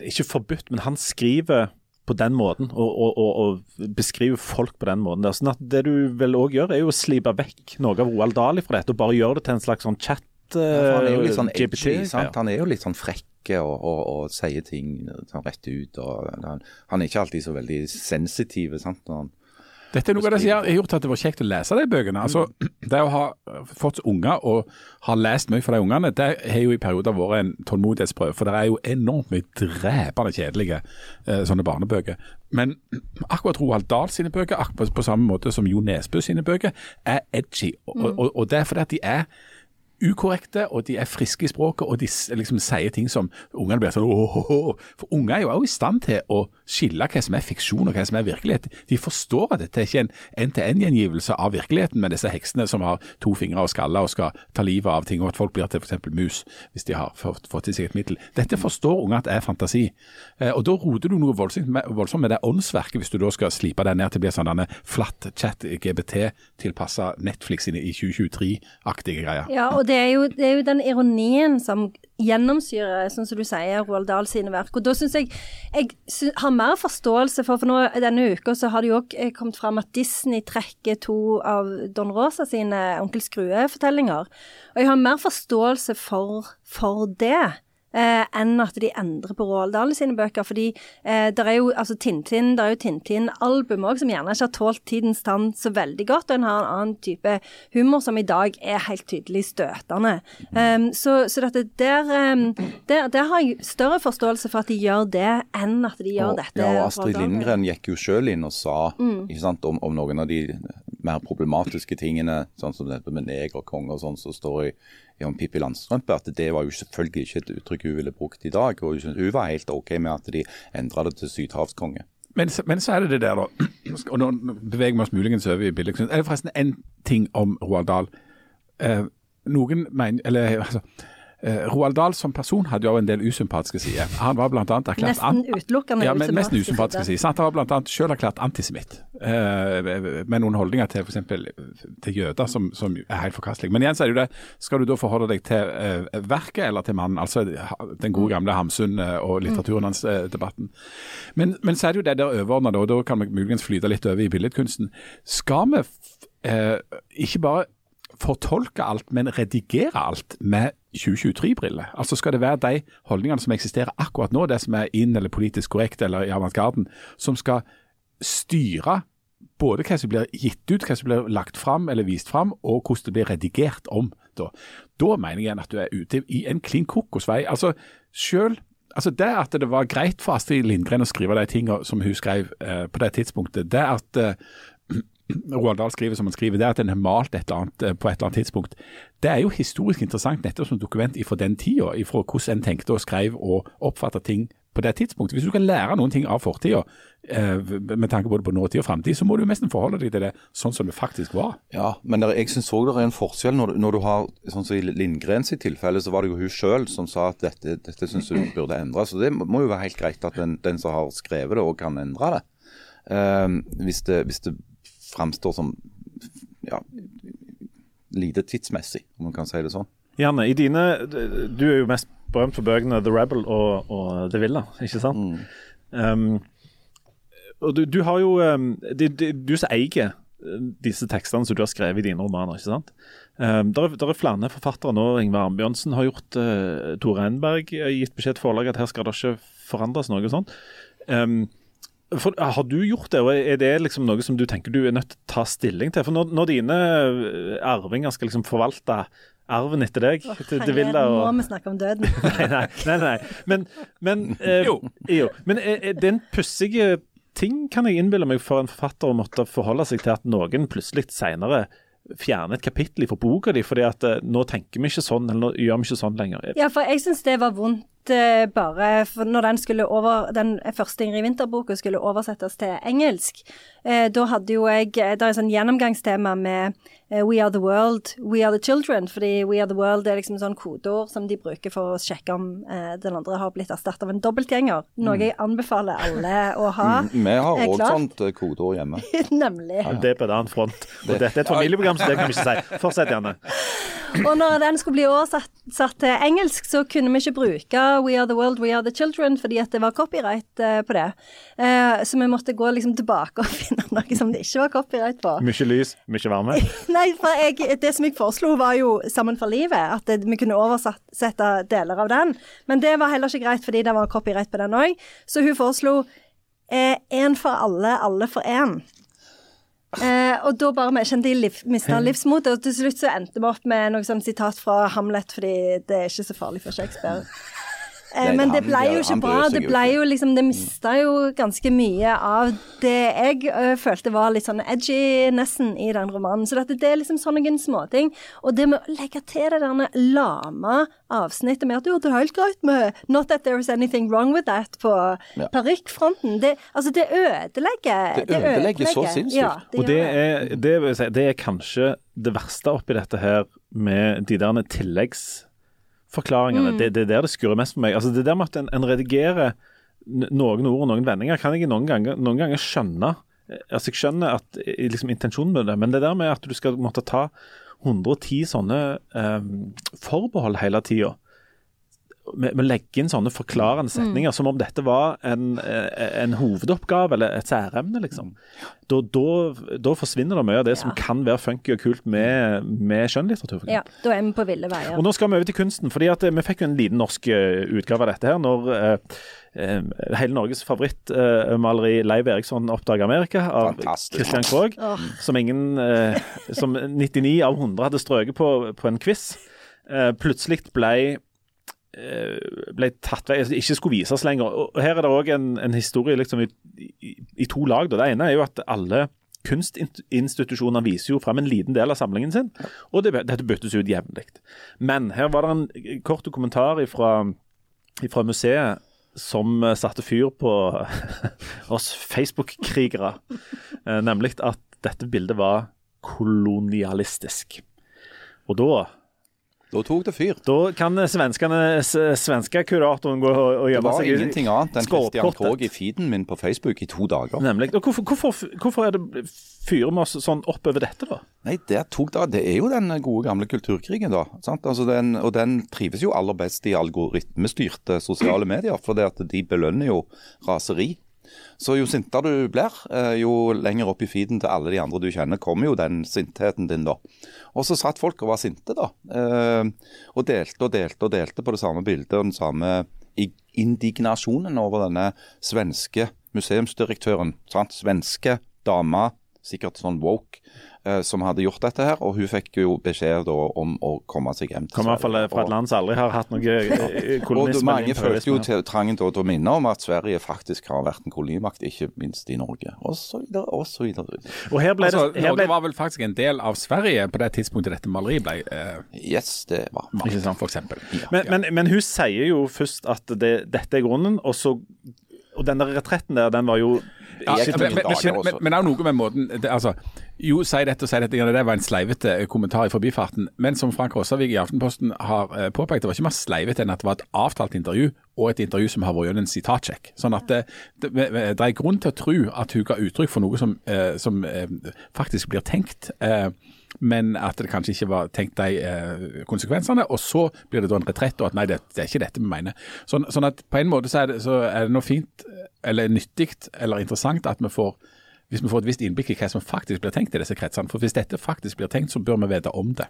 Ikke forbudt, men han skriver på den måten, og, og, og, og beskriver folk på den måten. der. Sånn at Det du vel òg gjør, er jo å slipe vekk noe av Roald Dahl fra dette, og bare gjøre det til en slags sånn chat. Ja, han er jo litt sånn eh, GPT, edgy, sant? ja. Han er jo litt sånn frekke og, og, og sier ting sånn rett ut. han, han er ikke alltid så veldig sensitiv. sant? Når han, Dette er noe av det som har gjort at det var kjekt å lese de bøkene. Altså, Det å ha fått unger og ha lest mye for de ungene, det har jo i perioder vært en tålmodighetsprøve. For det er jo enormt mye drepende kjedelige eh, sånne barnebøker. Men akkurat Roald Dahl sine bøker, akkurat på samme måte som Jo Nesbø sine bøker, er edgy. Og, og, og det er fordi at de er ukorrekte, og de er friske i språket, og de liksom sier ting som ungene blir sånn åh. For unger er jo også i stand til å skille hva som er fiksjon og hva som er virkelighet. De forstår at dette er ikke en en-til-en-gjengivelse av virkeligheten med disse heksene som har to fingre og skaller og skal ta livet av ting, og at folk blir til f.eks. mus hvis de har fått, i seg et middel. Dette forstår unger at er fantasi. Eh, og Da roter du noe voldsomt med, voldsomt med det åndsverket, hvis du da skal slipe det ned til å bli sånn denne flatt chat GBT-tilpassa Netflix i 2023-aktige greier. Ja, og det er, jo, det er jo den ironien som gjennomsyrer, sånn som du sier, Roald Dahl sine verk. Og da syns jeg jeg har mer forståelse for For nå denne uka så har det jo òg kommet fram at Disney trekker to av Don Rosa sine Onkel Skrue-fortellinger. Og jeg har mer forståelse for, for det eh, enn at de endrer på Roald Dahl sine bøker. Fordi eh, det er jo altså Tintin, det er jo Tintin-album òg som gjerne ikke har tålt tidens tann så veldig godt. Og en har en annen type humor som i dag er helt tydelig støtende. Um, så, så dette der, um, der, der, har jeg større forståelse for at de gjør det, enn at de gjør og, dette. Ja, og Astrid Lindgren gikk jo sjøl inn og sa mm. sant, om, om, noen av de mer problematiske tingene, sånn som dette med negerkonge og sånn, som så står i om Pippi Landstrømpe at det var jo selvfølgelig ikke et uttrykk hun ville brukt i dag. og Hun var helt OK med at de endra det til sydhavskonge. Men, men, så er det det der, da. Og nå beveger vi oss muligens over i bildet. Er det forresten én ting om Roald Dahl? Eh, noen mener Eller altså Roald Dahl som person hadde jo en del usympatiske sider. Han var blant annet erklært Nesten utelukkende ja, men, nesten usympatiske sider. Han var blant annet selv erklært antisemitt, uh, med noen holdninger til f.eks. til jøder som, som, er helt forkastelige. Men igjen så er det jo det, skal du da forholde deg til uh, verket eller til mannen? Altså den gode gamle Hamsun og litteraturen hans, debatten. Men, men, så er det jo det der overordna, og da kan vi muligens flyte litt over i billedkunsten. Skal vi ikke bare fortolke alt, men redigere alt med 2023-briller. Altså Skal det være de holdningene som eksisterer akkurat nå, det som er inn eller politisk korrekt eller i avantgarden, som skal styre både hva som blir gitt ut, hva som blir lagt fram eller vist fram, og hvordan det blir redigert om. Da, da mener jeg at du er ute i en klin kokosvei. Altså, selv, altså Det at det var greit for Astrid Lindgren å skrive de tingene som hun skrev eh, på det tidspunktet, det at eh, Roald Dahl skriver som han skriver, det er at en har malt et eller annet eh, på et eller annet tidspunkt. Det er jo historisk interessant nettopp som dokument fra den tida, fra hvordan en tenkte og skrev og oppfatta ting på det tidspunktet. Hvis du kan lære noen ting av fortida, eh, med tanke både på nåtid og framtid, så må du nesten forholde deg til det sånn som det faktisk var. Ja, men der, jeg syns òg det er en forskjell når, når, du har sånn som I Lindgrens tilfelle så var det jo hun sjøl som sa at dette, dette syns hun burde endres. Så det må jo være helt greit at den, den som har skrevet det, òg kan endre det. Um, hvis det. Hvis det framstår som ja, lite tidsmessig, om man kan si det sånn. Janne, i dine, du er jo mest berømt for bøkene The Rebel og, og The Villa, ikke sant? Mm. Um, og du, du, har jo um, det, det, Du som eier uh, disse tekstene som du har skrevet i dine romaner, ikke sant? Um, der, er, der er flere forfattere nå. Ingvar Ambjørnsen har gjort uh, Tore Enberg gitt beskjed til forlaget at her skal det ikke forandres noe sånt. Um, for, har du gjort det, og er det liksom noe som du tenker du er nødt til å ta stilling til? For når, når dine eh, arvinger skal liksom forvalte arven etter deg oh, til, til Villa og... Må vi snakke om døden? nei, nei, nei, nei. Men, men eh, jo. jo. Men er, er en pussig ting, kan jeg innbille meg, for en forfatter å måtte forholde seg til at noen plutselig senere fjerne et kapittel fra boka di, fordi at uh, nå tenker vi ikke sånn, eller nå gjør vi ikke sånn lenger. Ja, for jeg syns det var vondt uh, bare for når den skulle over, den første Ingrid Winther-boka skulle oversettes til engelsk. Uh, da hadde jo jeg Det er et sånn gjennomgangstema med We are the world, we are the children. Fordi We are the world er liksom sånn kodeord som de bruker for å sjekke om den andre har blitt erstattet av en dobbeltgjenger. Noe mm. jeg anbefaler alle å ha. Mm, vi har òg sånt kodeord hjemme. Nemlig. Ja, det er på en annen front. Og dette er et familieprogram så det kan vi ikke si. Fortsett, gjerne. Og når den skulle bli oversatt til engelsk, så kunne vi ikke bruke We are the world, we are the children, fordi at det var copyright uh, på det. Uh, så vi måtte gå liksom tilbake og finne noe som det ikke var copyright på. Mye lys, mye varme? Nei, for jeg, det som jeg foreslo var jo Sammen for livet, at det, vi kunne oversette deler av den. Men det var heller ikke greit fordi det var copyright på den òg. Så hun foreslo én eh, for alle, alle for én. Eh, og da bare kjente jeg mista livsmotet, og til slutt så endte vi opp med noe sånn sitat fra Hamlet, fordi det er ikke så farlig for Shakespeare. Eh, Men det ble jo ikke bra. Det ble jo liksom Det mista jo ganske mye av det jeg ø, følte var litt sånn edgy-nesten i den romanen. Så det, det er liksom sånne småting. Og det med å legge til det der lama avsnittet med at jo, det er helt greit med 'not that there is anything wrong with that' på Ja. parykkfronten. Det, altså, det ødelegger. Det ødelegger så sinnssykt. Ja, det Og det er, det, vil si, det er kanskje det verste oppi dette her med de der tilleggsforklaringene. Mm. Det, det er der det skurrer mest for meg. Altså Det der med at en, en redigerer noen ord og noen vendinger, kan jeg noen ganger, noen ganger skjønne. Altså Jeg skjønner at eh, liksom, intensjonen med det, men det der med at du skal måtte ta 110 sånne um, forbehold hele tida med, med å legge inn sånne forklarende Mm. setninger som om dette var en, eh, en hovedoppgave eller et særemne, liksom. Da, da, da forsvinner det mye av det som kan være funky og kult med, med skjønnlitteratur. Ja, da er vi på ville veier. Og nå skal vi over til kunsten, fordi at eh, vi fikk jo en liten norsk eh, utgave av dette her når eh, hele Norges favorittmaleri Leiv Eriksson oppdaga Amerika av Fantastisk. Christian Krogh, oh. som ingen eh, Som 99 av 100 hadde strøket på, på en quiz. Eh, plutselig ble eh, ble tatt vei, altså ikke skulle vises lenger. Og Her er det òg en, en historie liksom i, i, i to lag. Da. Det ene er jo at alle kunstinstitusjoner viser jo frem en liten del av samlingen sin, og det, dette byttes ut jevnlig. Men her var det en kort kommentar fra museet som eh, satte fyr på oss Facebook-krigere, eh, nemlig at dette bildet var kolonialistisk. Og da Da tok det fyr. da kan svenskene, svenske kuratoren gå og, Det gjemme var seg i ingenting annet enn Christian. Krogh i feeden min på Facebook i to dager. Nemlig. Og hvorfor, hvorfor, hvorfor er det fyrer vi oss sånn oppover dette, da? Nei, Det tok det, det er jo den gode gamle kulturkrigen, da. Sant? Altså den, og den trives jo aller best i algoritmestyrte sosiale medier, for det at de belønner jo raseri. Så jo sintere du blir, eh, jo lenger opp i feeden til alle de andre du kjenner, kommer jo den sintheten din, da. Og så satt folk og var sinte, da. eh, Og delte og delte og delte på det samme bildet og den samme indignasjonen over denne svenske museumsdirektøren. Sant? Svenske dama, sikkert sånn woke, som hadde gjort dette her. Og hun fikk jo beskjed da om å komme seg hjem til Kommer i hvert fall fra et land som aldri har hatt noe eh, og kolonisme. mange følte jo til trangen til å minne om at Sverige faktisk har vært en kolonimakt, ikke minst i Norge. Og så videre, og så videre. Og her ble Altså, det her Norge ble, var vel faktisk en del av Sverige på det tidspunktet dette maleriet ble uh... Yes, det var Ikke sant, for eksempel. men, men, men hun sier jo først at det, dette er grunnen, og så Og den der retretten der, den var jo Ja, men, men, men, det er jo noe med måten det, altså, Jo, si dette og si dette. Det var en sleivete kommentar i forbifarten. Men som Frank Rossavik i Aftenposten har eh, påpekt, det var ikke mer sleivete enn at det var et avtalt intervju, og et intervju som har vært gjennom en sitatsjekk. Sånn at det, det, det er grunn til å tro at hun ga uttrykk for noe som, eh, som eh, faktisk blir tenkt. Eh, men at det kanskje ikke var tenkt de eh, konsekvensene. Og så blir det da en retrett, og at nei, det, det er ikke dette vi mener. Sånn, sånn at på en måte så er det, det noe fint, eller nyttig, eller interessant at vi får hvis vi får et visst innblikk i hva som faktisk blir tenkt i disse kretsene. For hvis dette faktisk blir tenkt, så bør vi vite om det.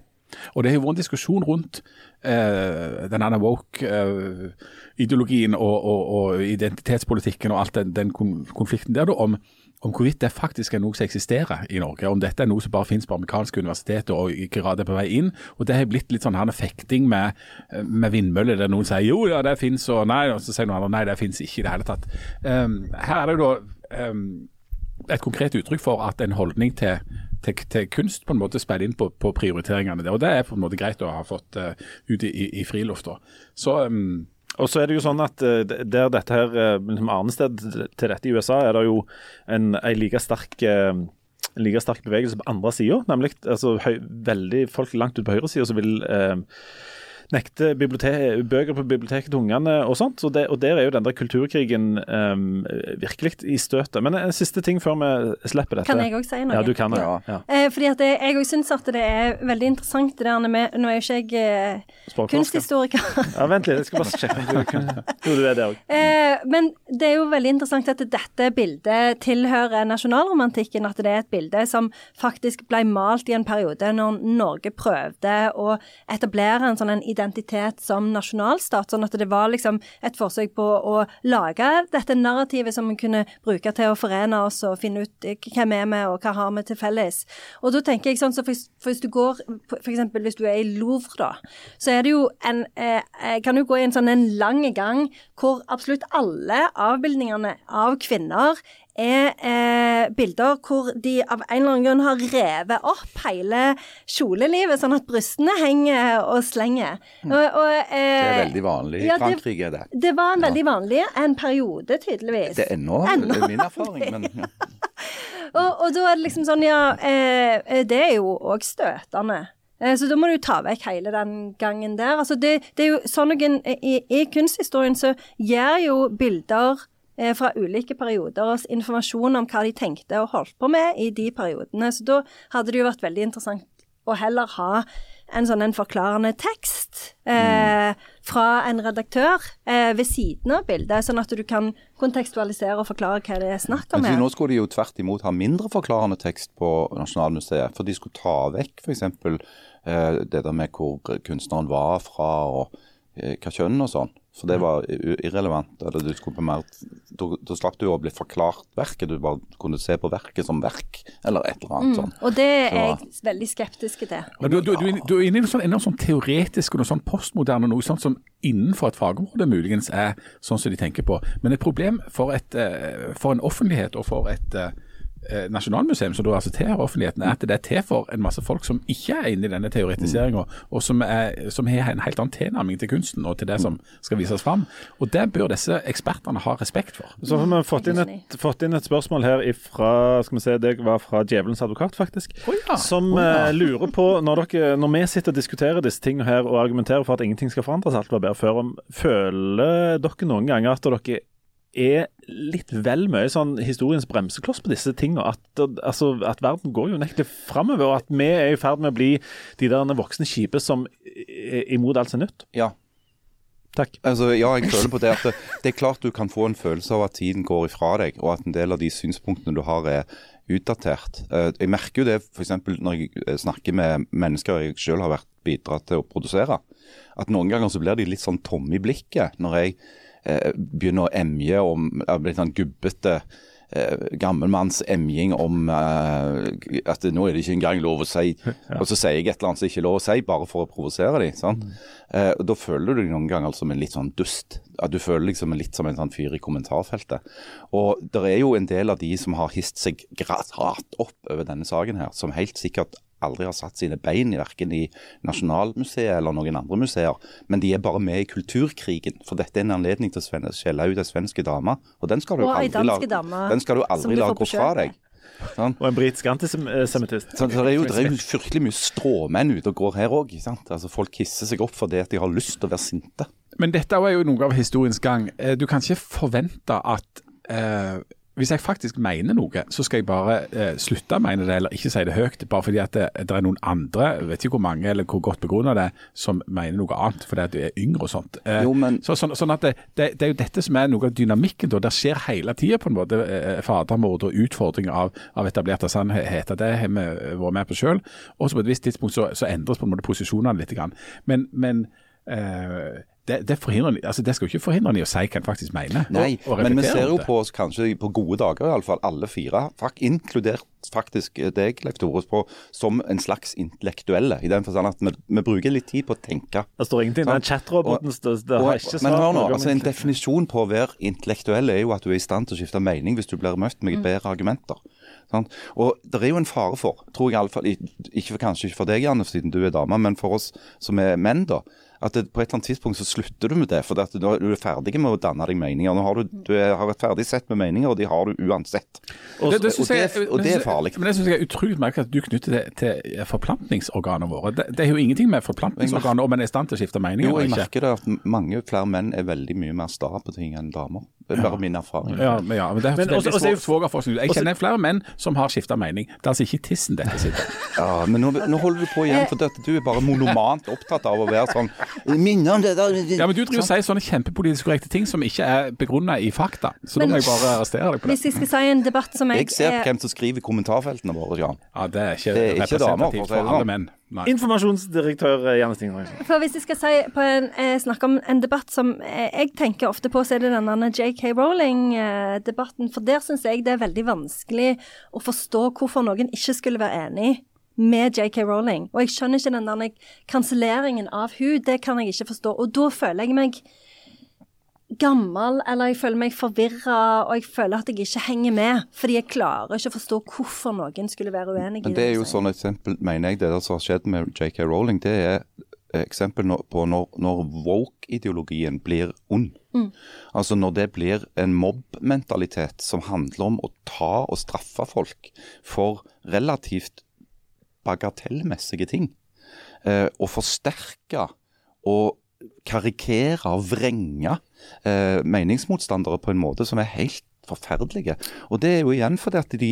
Og det har vært en diskusjon rundt eh, den woke-ideologien og, og, og identitetspolitikken og alt den, den konflikten der, da, om, om hvorvidt det faktisk er noe som eksisterer i Norge. Om dette er noe som bare finnes på amerikanske universiteter og i grad er på vei inn. Og det har blitt litt sånn her fekting med, med vindmøller, der noen sier jo, ja, det finnes, og nei, og så sier noen andre nei, det finnes ikke i det hele tatt. Um, her er det jo da um, et konkret uttrykk for at en holdning til, til, til kunst på en måte spiller inn på, på prioriteringene der. Og det er på en måte greit å ha fått uh, ut i, i, i friluft. Så um, Og så er det jo sånn at eh, der dette her eh, liksom arnested til dette i USA, er det jo en, en like sterk eh, en like sterk bevegelse på andre sida, nemlig altså, høy, veldig folk langt ut på høyresida som vil eh, nekte bibliotek, bøker på biblioteket til ungene og sånt. Og, det, og der er jo den der kulturkrigen um, virkelig i støtet. Men en siste ting før vi slipper dette. Kan jeg òg si noe? Ja, du kan det. Ja. Ja. Eh, fordi at jeg òg syns at det er veldig interessant det der med Nå er jo ikke jeg eh, kunsthistoriker. Ja, vent litt, jeg skal bare sjekke. om du kan- Jo, du er det òg. Eh, men det er jo veldig interessant at dette bildet tilhører nasjonalromantikken. At det er et bilde som faktisk ble malt i en periode når Norge prøvde å etablere en sånn en identitet som nasjonalstat. Sånn at det var liksom et forsøk på å lage dette narrativet som vi kunne bruke til å forene oss og finne ut eh, hvem er vi og hva har vi til felles. Og da tenker jeg sånn, så for hvis du går f.eks. hvis du er i Louvre, da, så er det jo en eh, Kan du gå i en sånn en lang gang hvor absolutt alle avbildningene av kvinner er eh, bilder hvor de av en eller annen grunn har revet opp hele kjolelivet, sånn at brystene henger og slenger. Mm. Og, og, eh, Det er veldig vanlig i ja, Frankrike, det. Det var en veldig vanlig en periode, tydeligvis. Det er ennå, Ennå det er min erfaring. Men, ja. Og, og da er det liksom sånn, ja eh, Det er jo òg støtende. Eh, Så da må du ta vekk hele den gangen der. Altså det, det er jo sånn noen i, I kunsthistorien så gjør jo bilder fra ulike perioder oss informasjon om hva de tenkte og holdt på med i de periodene. Så da hadde det jo vært veldig interessant å heller ha en sånn en forklarende tekst eh, fra en redaktør eh, ved siden av bildet, sånn at du kan kontekstualisere og forklare hva det er snakk om her. nå skulle de jo tvert imot ha mindre forklarende tekst på Nasjonalmuseet. For de skulle ta vekk f.eks. Eh, det der med hvor kunstneren var fra og eh, hva kjønn og sånn. For det var irrelevant. eller du skulle på mer, Da, slapp du å bli forklart verket, du bare kunne se på verket som verk, eller et eller annet sånn. Og det er Så- jeg veldig skeptisk til. Men Du, du, du, inne- du er inne i noe sånn, sånn teoretisk og noe sånn postmoderne, noe sånt som innenfor et fagområde muligens er sånn som de tenker på. Men et problem for, et, eh, for en offentlighet og for et eh, nasjonalmuseum, som da altså tilhører offentligheten, er at det er til for en masse folk som ikke er inne i denne teoretiseringa, og som, er, som har en helt annen tilnærming til kunsten og til det som skal vises fram. Og det bør disse ekspertene ha respekt for. Så har vi fått inn, et, fått inn et spørsmål her fra skal vi se, Det var fra Djevelens advokat, faktisk. oh ja. Som oh ja. eh, lurer på, når, dere, når vi sitter og diskuterer disse tingene her og argumenterer for at ingenting skal forandres, alt var bedre før, om, føler dere noen ganger at dere er litt vel mye sånn historiens bremsekloss på disse tingene. At, altså, at verden går jo nektelig framover, og at vi er i ferd med å bli de der voksne kjipe som er imot alt som er nytt. Ja. Takk. Altså, ja, jeg føler på det at det, det er klart du kan få en følelse av at tiden går ifra deg, og at en del av de synspunktene du har er utdatert. Eh, Jeg merker jo det f.eks. når jeg eh, snakker med mennesker jeg selv har vært bidratt til å produsere. At noen ganger så blir de litt sånn tomme i blikket når jeg begynner å emje om er blitt sånn gubbete eh, gammelmanns emjing om eh, at nå er det ikke engang lov å si Og så sier jeg et eller annet som ikke er lov å si, bare for å provosere dem. sant? Eh, og Da føler du deg noen ganger som en litt sånn dust. At du føler liksom litt som en sånn fyr i kommentarfeltet. Og det er jo en del av de som har hist seg grat opp over denne saken her, som helt sikkert aldri har satt sine bein i verken i Nasjonalmuseet eller noen andre museer, men de er bare med i kulturkrigen. For dette er en anledning til å skjelle ut ei svenske dame, og den skal du Og aldri, la, danske dame den skal du aldri du la gå fra deg. Sånn. Og en britisk antisemittist. Så det er jo, det er jo fryktelig mye stråmenn ute og går her òg. Altså, folk hisser seg opp fordi at de har lyst til å være sinte. Men dette er jo noe av historiens gang. Eh, Du kan ikke forvente at eh, hvis jeg faktisk mener noe, så skal jeg bare eh, slutte å mene det, eller ikke si det høyt. Bare fordi at det, det er noen andre, vet ikke hvor mange eller hvor godt begrunna det er, som mener noe annet fordi at du er yngre og sånt. Eh, Jo, men- så, sånn, sånn at det, det, det er jo dette som er noe av dynamikken. da. Det skjer hele tida på en måte eh, fadermord og utfordring av, av etablerte sannheter. Det har vi vært med på sjøl. Og så på et visst tidspunkt så, så endres på en måte posisjonene litt. Grann. Men, men eh, det, det, forhindrer, altså det skal jo ikke forhindre dem i å si hva en faktisk mener. Nei, og, og men vi ser jo på oss kanskje på gode dager, iallfall alle fire, inkludert faktisk deg, Leif Tore, på, som en slags intellektuelle. I den forstand at vi, vi bruker litt tid på å tenke. Det står ingenting. Den chatroboten det, det har ikke ikke men hør nå, altså En definisjon på å være intellektuell er jo at du er i stand til å skifte mening hvis du blir møtt med bedre argumenter. Sant? Og det er jo en fare for, tror jeg iallfall, ikke for, kanskje ikke for deg, Janne, siden du er dame, men for oss som er menn, da. At det, på et eller annet tidspunkt så slutter du med det, for du, du er ferdig med å danne deg meninger. Nå har du, du har et ferdig sett med meninger, og de har du uansett. Det- det synes og det- jeg- og det er farlig. Men det synes jeg er utrolig merkelig at du knytter det til forplantningsorganene våre. Det, det er jo ingenting med forplantningsorganet om en er i stand til å skifte meninger. Jo, jeg ikke. merker det at mange flere menn er veldig mye mer sta på ting enn damer. Det er bare min erfaring. Ja, men, ja, men det er Men også- også er svogerforskning. Jeg kjenner flere menn som har skifta mening. Det er altså ikke tissen dette sitter. Ja, men nå, nå holder du på igjen, for dette, du er bare monomant opptatt av å være sånn Minner om det der Ja, men Du driver og sier sånne kjempepolitisk korrekte ting som ikke er begrunna i fakta. Så da må jeg bare arrestere deg på det. Hvis jeg skal si en debatt som jeg, Jeg ser er... hvem som skriver i kommentarfeltene våre, Jan. Ja, Det er ikke Det er ikke damer, for for alle sånn. menn. Nei. Informasjonsdirektør eh, Janne Stingre. For hvis jeg skal si på en, eh, snakke om en debatt som eh, jeg tenker ofte på, så er det denne JK Rowling-debatten. For der syns jeg det er veldig vanskelig å forstå hvorfor noen ikke skulle være enig med JK Rowling. Og jeg skjønner ikke den der kanselleringen av hun, det kan jeg ikke forstå. Og da føler jeg meg gammel, eller jeg føler meg forvirra, og jeg føler at jeg ikke henger med. Fordi jeg klarer ikke å forstå hvorfor noen skulle være uenig i Men det er jo sånn eksempel, mener jeg, det der som har skjedd med JK Rowling, det er eksempel på når, når woke-ideologien blir ond. Altså når det blir en mobbmentalitet som handler om å ta og straffe folk for relativt bagatellmessige ting. Eh, og forsterke og karikere og vrenge eh, meningsmotstandere på en måte som er helt forferdelige. Og det er jo igjen fordi at de,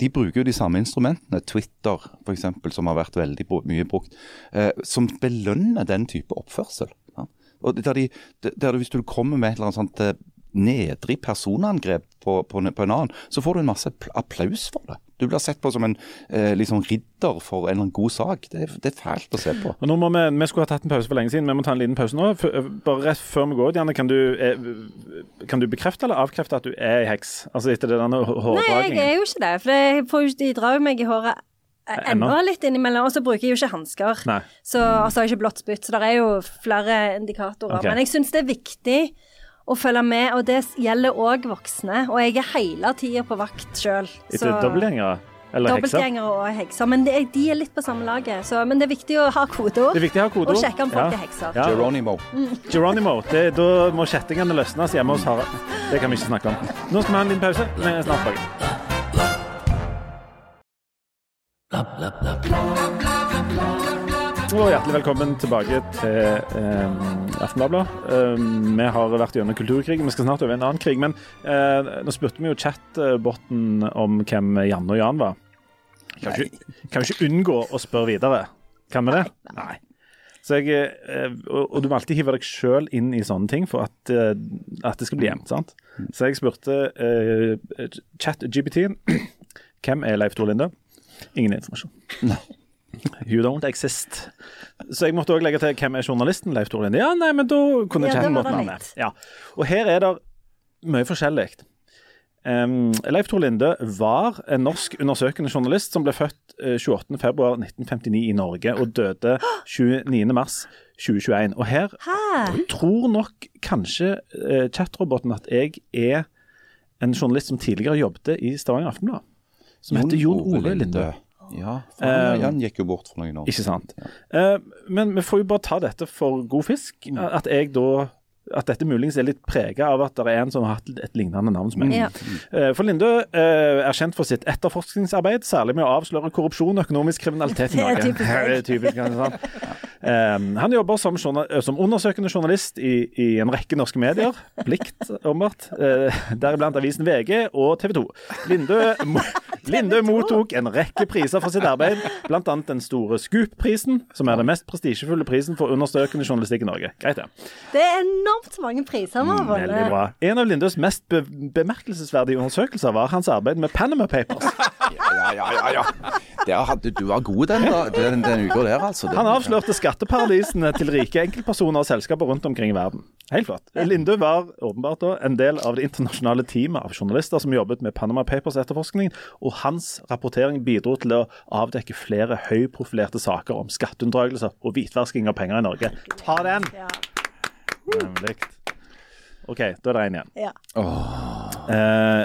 de bruker jo de samme instrumentene, Twitter f.eks., som har vært veldig mye brukt, eh, som belønner den type oppførsel. Ja. Og der de, der Hvis du kommer med et eller annet sånt eh, nedrig personangrep på, på, på en annen, så får du en masse applaus for det. Du blir sett på som en eh, liksom ridder for en eller annen god sak. Det, er- det er fælt å se på. Og nå må vi, vi skulle ha tatt en pause for lenge siden, vi må ta en liten pause nå. For, bare rett før vi går ut, Janne, kan du, eh, kan du bekrefte eller avkrefte at du er ei heks? Altså etter det denne hå- Nei, jeg er jo ikke det. For jeg får de drar jo meg i håret eh, Ennå? litt innimellom. Og så bruker jeg jo ikke hansker. Så og så har jeg ikke blått spytt. Så det er jo flere indikatorer. Okay. Men jeg syns det er viktig å følge med, og det gjelder òg voksne. Og jeg er hele tida på vakt sjøl. Etter dobbeltgjengere? Eller hekser? Dobbeltgjengere og hekser. Men det er, de er litt på samme laget. Så, men det er viktig å ha kodeord. Det er viktig å ha kodeord. Og sjekke om folk Ja. er hekser. Ja. Geronimo. Geronimo. Det, da må kjettingene løsnes hjemme hos Harald. Det kan vi ikke snakke om. Nå skal vi ha en liten pause. Vi er snart tilbake. Og hjertelig velkommen tilbake til eh, Aftenbladet. Eh, vi har vært gjennom kulturkrig, vi skal snart over en annen krig. Men eh, nå spurte vi jo chatboten om hvem Janne og Jan var. Kan vi ikke, kan vi ikke unngå å spørre videre? Kan vi det? Nei. Så jeg, eh, og, og du må alltid hive deg sjøl inn i sånne ting for at, eh, at det skal bli jevnt. sant? Så jeg spurte eh, chat-GBT-en hvem er Leif Tor Linde? Ingen informasjon. You don't exist. Så jeg måtte òg legge til hvem er journalisten Leif Tore Linde. Ja, nei, men da kunne Ja, da chatten var gått det med. litt. Ja. Og her er det mye forskjellig. Um, Leif Tore Linde var en norsk undersøkende journalist som ble født eh, 28.2.1959 i Norge og døde 29.3.2021. Og her Hæ? tror nok kanskje uh, chatroboten at jeg er en journalist som tidligere jobbet i Stavanger Aftenblad. Som heter Jon Ole Linde. Ja, han, Eh, han gikk jo bort for noen år Ikke sant. Eh, men vi får jo bare ta dette for god fisk. At jeg da at dette muligens er litt prega av at det er en som har hatt et lignende navn som meg. Ja. Eh, For Linde eh, er kjent for sitt etterforskningsarbeid, særlig med å avsløre korrupsjon og økonomisk kriminalitet i Det er Norge. typisk. Det er typisk. Eh, han jobber som, eh, som undersøkende journalist i, i en rekke norske medier. Plikt, åpenbart. Deriblant avisen VG og TV 2. Lindø, mo Linde mottok en rekke priser for sitt arbeid, bl.a. den store Scoop-prisen, som er den mest prestisjefulle prisen for undersøkende journalistikk i Norge. Greit, det. Det er enormt mange priser vi har Mm, Veldig bra. En av Lindes mest be bemerkelsesverdige undersøkelser var hans arbeid med Panama Papers. Ja, ja, ja, ja. Der hadde du var god den, da, den, den uka der, altså. Den- Han avslørte skatteparadisene til rike enkeltpersoner og selskaper rundt omkring i verden. Helt flott. Linde var åpenbart da en del av det internasjonale teamet av journalister som jobbet med Panama Papers-etterforskningen, og hans rapportering bidro til å avdekke flere høyprofilerte saker om skatteunndragelser og hvitvasking av penger i Norge. Ta den! Nemlig. OK, da er det én igjen. Ja. Eh,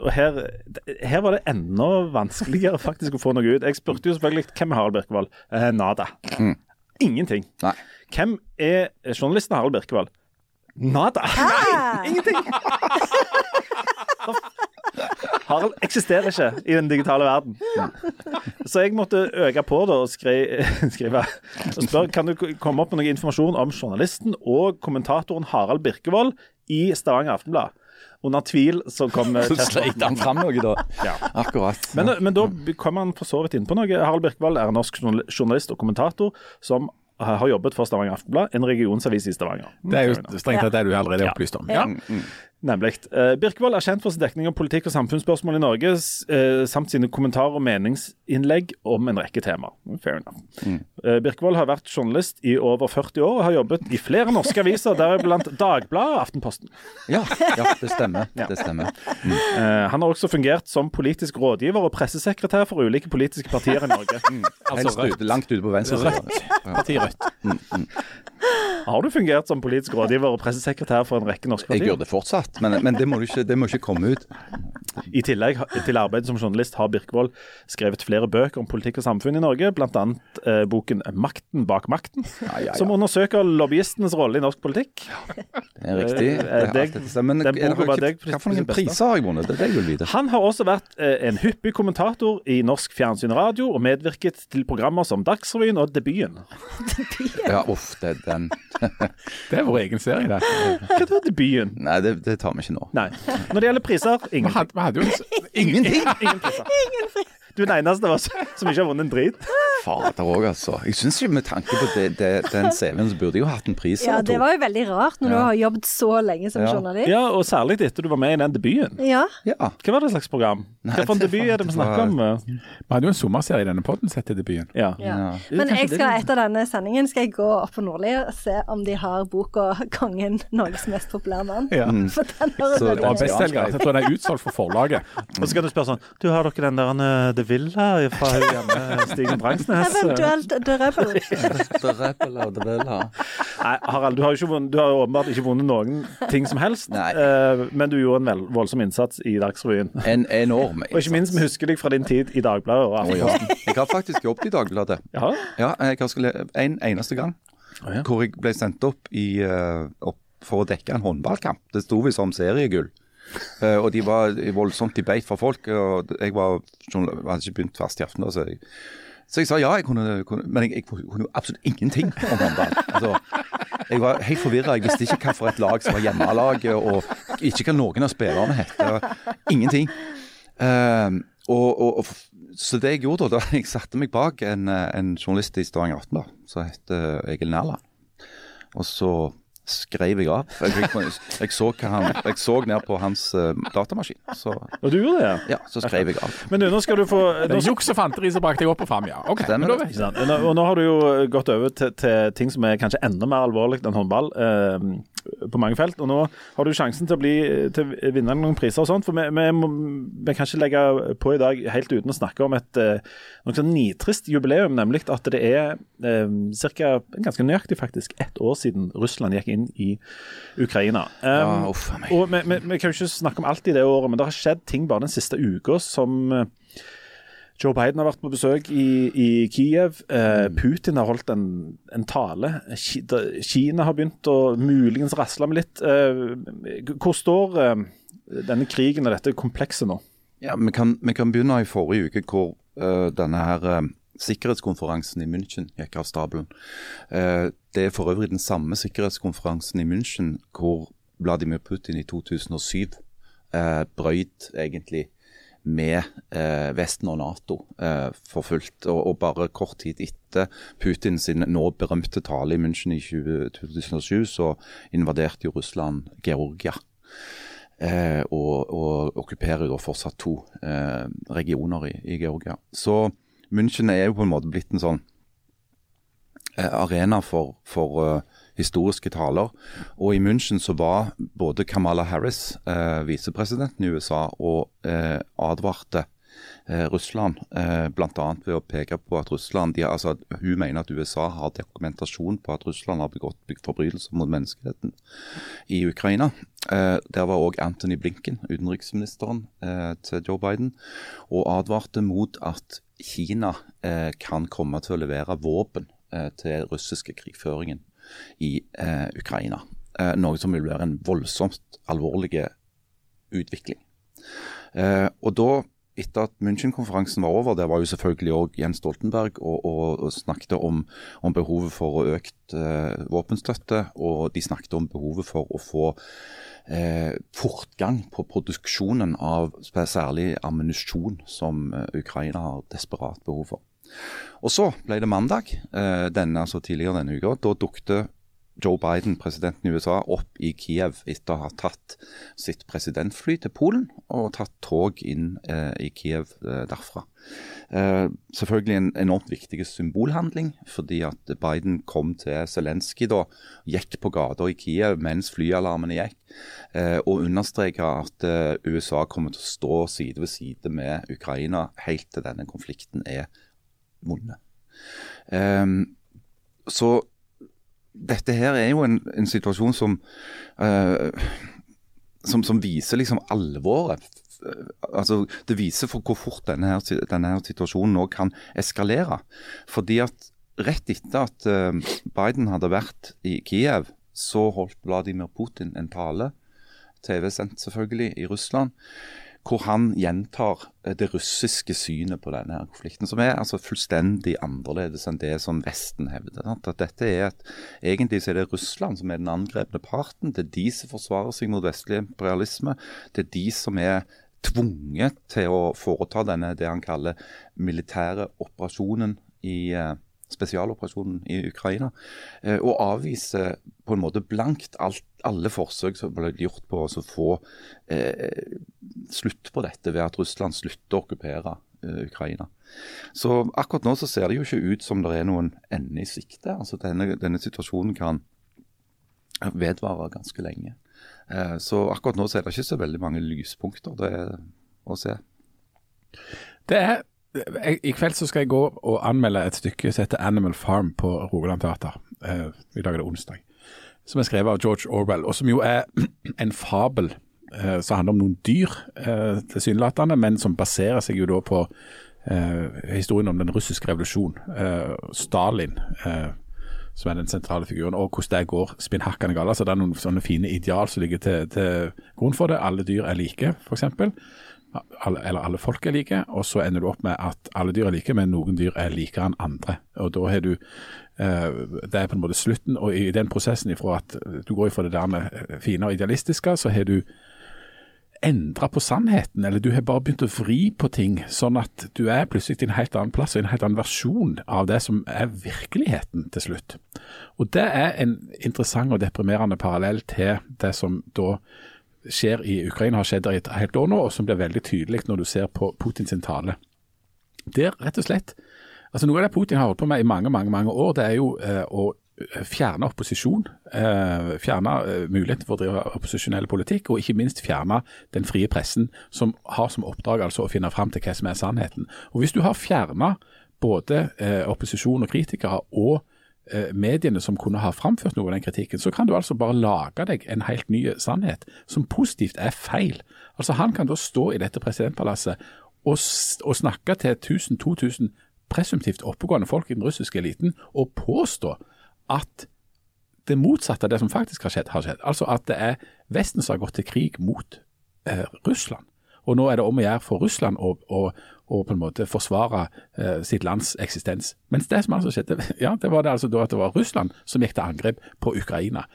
og her, her var det enda vanskeligere faktisk å få noe ut. Jeg spurte jo selvfølgelig hvem er Harald Birkevold. Eh, nada. Ingenting. Nei. Hvem er journalisten Harald Birkevold? Nada. Nei, Ingenting. Harald eksisterer ikke i den digitale verden. Så jeg måtte øke på da og skri, skrive og spørre kan du komme opp med noe informasjon om journalisten og kommentatoren Harald Birkevold i Stavanger Aftenblad. Under tvil så kom Så sleit han fram noe, da. Ja. Akkurat. Men, men da kom han for så vidt inn på noe. Harald Birkevold er en norsk journalist og kommentator som har jobbet for Stavanger Aftenblad, en regionsavis i Stavanger. Det er jo strengt tatt det du allerede er opplyst om. Ja. Nemlig. Eh, Birkevold er kjent for sin dekning av politikk og samfunnsspørsmål i Norge, eh, samt sine kommentarer og meningsinnlegg om en rekke temaer. Fair enough. Mm. Birkevold har vært journalist i over 40 år og har jobbet i flere norske aviser, deriblant Dagbladet og Aftenposten. Ja, ja det stemmer. Det stemmer. Mm. han har også fungert som politisk rådgiver og pressesekretær for ulike politiske partier i Norge. Altså Rødt. langt ute på venstre Rødt. Partiet Rødt. Har du fungert som politisk rådgiver og pressesekretær for en rekke norske partier? Jeg gjør det fortsatt, men, men det, må du ikke, det må ikke komme ut. I tillegg til arbeidet som journalist har Birkevold skrevet flere bøker om politikk og samfunn i Norge, bl.a. Eh, boken 'Makten bak makten', Ja, ja, ja. som undersøker lobbyistenes rolle i norsk politikk. Det er riktig. Eh, er deg-. Men noen priser har jeg vunnet? Det er det jeg vil vite. Han har også vært eh, en hyppig kommentator i norsk fjernsyn og radio, og medvirket til programmer som Dagsrevyen og Debuten. Ja, uff, det er den. Det er vår egen serie, det. Hva er Debuten? Nei, det, det tar vi ikke nå. Nei. Når det gjelder priser, Vi ingen. hadde, vi hadde jo en, Ingenting! ingen priser. Du er den eneste av oss som ikke har vunnet en drit. Fader òg, altså. Jeg syns ikke med tanke på det, det, den CV-en, så burde jeg jo hatt en pris Ja, det var jo veldig rart når du har jobbet så lenge som Ja. journalist. Ja, og særlig etter du var med i den debuten. Ja. Ja. Hva var det slags program? Hva for en debut er det vi snakker om? vi hadde jo en sommerserie i denne podden sett til debuten. Ja. Ja. Ja. Men jeg skal etter denne sendingen skal jeg gå opp på Nordli og se om de har boka 'Kongen Norges mest populære mann'. Ja. For den høres Så- Det var bestselger. Jeg tror den er utsolgt for forlaget. Og så kan du spørre sånn Du, har dere den der uh, The Villa fra hjemme, Stigen Drangsnes? Eventuelt The Rebel. Nei, Harald, du har jo ikke vunnet, du har jo åpenbart ikke vunnet noen ting som helst. Nei. eh, men du gjorde en vel, voldsom innsats i Dagsrevyen. En enorm innsats. Og ikke minst, vi husker deg fra din tid i Dagbladet og oh, ja. Jeg har faktisk jobbet i Dagbladet. Ja. Ja, jeg har skulle, en eneste gang. Oh, ja. Hvor jeg ble sendt opp, i, uh, opp for å dekke en håndballkamp. Det sto visst som seriegull. Eh, og de var voldsomt i beit for folk. og Jeg var, hadde ikke begynt fast i aften. Så, jeg- så jeg sa ja, jeg kunne, kunne men jeg, jeg kunne jo absolutt ingenting om håndball. Altså, jeg var helt forvirra. Jeg visste ikke hva for et lag som var hjemmelaget, og ikke hva noen av spillerne het. Ingenting. Eh, og, og, og, så det jeg gjorde da, da jeg satte meg bak en, eh, en journalist i Stavanger Aftenblad som het Egil Nærland. Og så skrev jeg av. Jeg, jeg, jeg, så, hva han, jeg så ned på hans uh, datamaskin. Så, Og du gjorde det, ja. ja, så skrev jeg av. Men du, nå skal du få nå juks og fanteri som brakte deg opp og fram, ja. Okay, Stemmer det. Ikke sant? Nå- Og nå har du jo gått over til, til ting som er kanskje enda mer alvorlig enn håndball eh, på mange felt. Og nå har du sjansen til å, bli, til å vinne noen priser og sånt. For vi, vi, må, vi kan ikke legge på i dag helt uten å snakke om et eh, noe sånn nitrist jubileum, nemlig at det er eh, cirka, ganske nøyaktig faktisk ett år siden Russland gikk inn i Ukraina. Um, Ja, uff a meg. og vi, vi, vi kan jo ikke snakke om alt i det året, men det har skjedd ting bare den siste uka som eh, Joe Biden har vært på besøk i, i Kiev. Eh, Putin har holdt en, en tale. Kina har begynt å muligens rasle med litt. Eh, hvor står eh, denne krigen og dette komplekset nå? Ja, vi kan, vi kan begynne i forrige uke, hvor eh, denne her eh, sikkerhetskonferansen i München gikk av stabelen. Eh, det er for øvrig den samme sikkerhetskonferansen i München hvor Vladimir Putin i 2007 uh, brøyt egentlig med eh, Vesten og Nato eh, for fullt. Og, og bare kort tid etter Putin sin nå berømte tale i München i 20, 2007, så invaderte jo Russland Georgia. Eh, og, og okkuperer jo fortsatt to eh, regioner i, i Georgia. Så München er jo på en måte blitt en sånn eh, arena for, for eh, historiske taler. Og i München så var både Kamala Harris, eh, visepresidenten i USA, og eh, advarte eh, Russland, eh, bl.a. ved å peke på at Russland, de, altså, hun mener at USA har dokumentasjon på at Russland har begått forbrytelser mot menneskeheten i Ukraina. Eh, der var òg Anthony Blinken, utenriksministeren eh, til Joe Biden, og advarte mot at Kina eh, kan komme til å levere våpen eh, til russiske krigføringen i eh, Ukraina. Eh, noe som vil være en voldsomt alvorlig utvikling. Eh, og da, etter at München-konferansen var over, der var jo selvfølgelig òg Jens Stoltenberg og, og, og snakket om, om behovet for økt eh, våpenstøtte, og de snakket om behovet for å få eh, fortgang på produksjonen av særlig ammunisjon som eh, Ukraina har desperat behov for. Og så ble det mandag, eh, denne, altså tidligere denne uka. Da dukte Joe Biden, presidenten i USA, opp i Kiev etter å ha tatt sitt presidentfly til Polen og tatt tog inn eh, i Kiev eh, derfra. Eh, selvfølgelig en enormt viktig symbolhandling, fordi at Biden kom til Zelenskyj da, gikk på gata i Kiev mens flyalarmene gikk, eh, og understreka at eh, USA kommer til å stå side ved side med Ukraina helt til denne konflikten er vunnet. Um, så dette her er jo en, en situasjon som, uh, som, som viser liksom alvoret. Altså, det viser for hvor fort denne, her, denne her situasjonen nå kan eskalere. Fordi at rett etter at uh, Biden hadde vært i Kiev, så holdt Vladimir Putin en tale, TV-sendt selvfølgelig, i Russland hvor han gjentar eh, det russiske synet på denne konflikten, som er altså fullstendig annerledes enn det som Vesten hevder. At dette er et, Egentlig så er det Russland som er den angrepne parten. Det er de som forsvarer seg mot vestlig imperialisme. Det er de som er tvunget til å foreta denne det han kaller militære operasjonen i uh, spesialoperasjonen i Ukraina, eh, og avviser på en måte blankt alt, alle forsøk som ble gjort på å få eh, slutt på dette ved at Russland slutter å okkupere eh, Ukraina. Så akkurat nå så ser det jo ikke ut som det er noen ende i sikte. Altså denne, denne situasjonen kan vedvare ganske lenge. Eh, så akkurat nå så er det ikke så veldig mange lyspunkter det er å se. Det er i kveld så skal jeg gå og anmelde et stykke som heter 'Animal Farm' på Rogaland Teater. Eh, I dag er det onsdag. Som er skrevet av George Orwell, og som jo er en fabel eh, som handler om noen dyr, eh, tilsynelatende, men som baserer seg jo da på eh, historien om den russiske revolusjon. Eh, Stalin, eh, som er den sentrale figuren, og hvordan det går spinnhakkende galt. Altså, det er noen sånne fine ideal som ligger til, til grunn for det. Alle dyr er like, f.eks alle, eller alle folk er like, og så ender du opp med at alle dyr er like, men noen dyr er likere enn andre. Og da har du eh, Det er på en måte slutten, og i den prosessen ifra at du går ifra det der med eh, fine og idealistiske, så har du endra på sannheten, eller du har bare begynt å vri på ting, sånn at du er plutselig i en helt annen plass, og en helt annen versjon av det som er virkeligheten til slutt. Og Det er en interessant og deprimerende parallell til det som da skjer i Ukraina, har skjedd der i et helt år nå, og som blir veldig tydelig når du ser på Putins tale. Det er rett og slett altså Noe av det Putin har holdt på med i mange mange, mange år, det er jo eh, å eh, fjerne opposisjon. Eh, fjerne eh, muligheten for å drive opposisjonell politikk, og ikke minst fjerne den frie pressen, som har som oppdrag altså å finne fram til hva som er sannheten. Og Hvis du har fjerna både eh, opposisjon og kritikere og mediene som kunne ha framført noe av den kritikken, så kan du altså bare lage deg en helt ny sannhet som positivt er feil. Altså Han kan da stå i dette presidentpalasset og, og snakke til 1000-2000 presumptivt oppegående folk i den russiske eliten og påstå at det motsatte av det som faktisk har skjedd, har skjedd. Altså at det er Vesten som har gått til krig mot eh, Russland. Og nå er det om å gjøre for Russland å, å, å på en måte forsvare eh, sitt lands eksistens. Mens det som altså skjedde, ja, det var det altså da at det var Russland som gikk til angrep på Ukraina.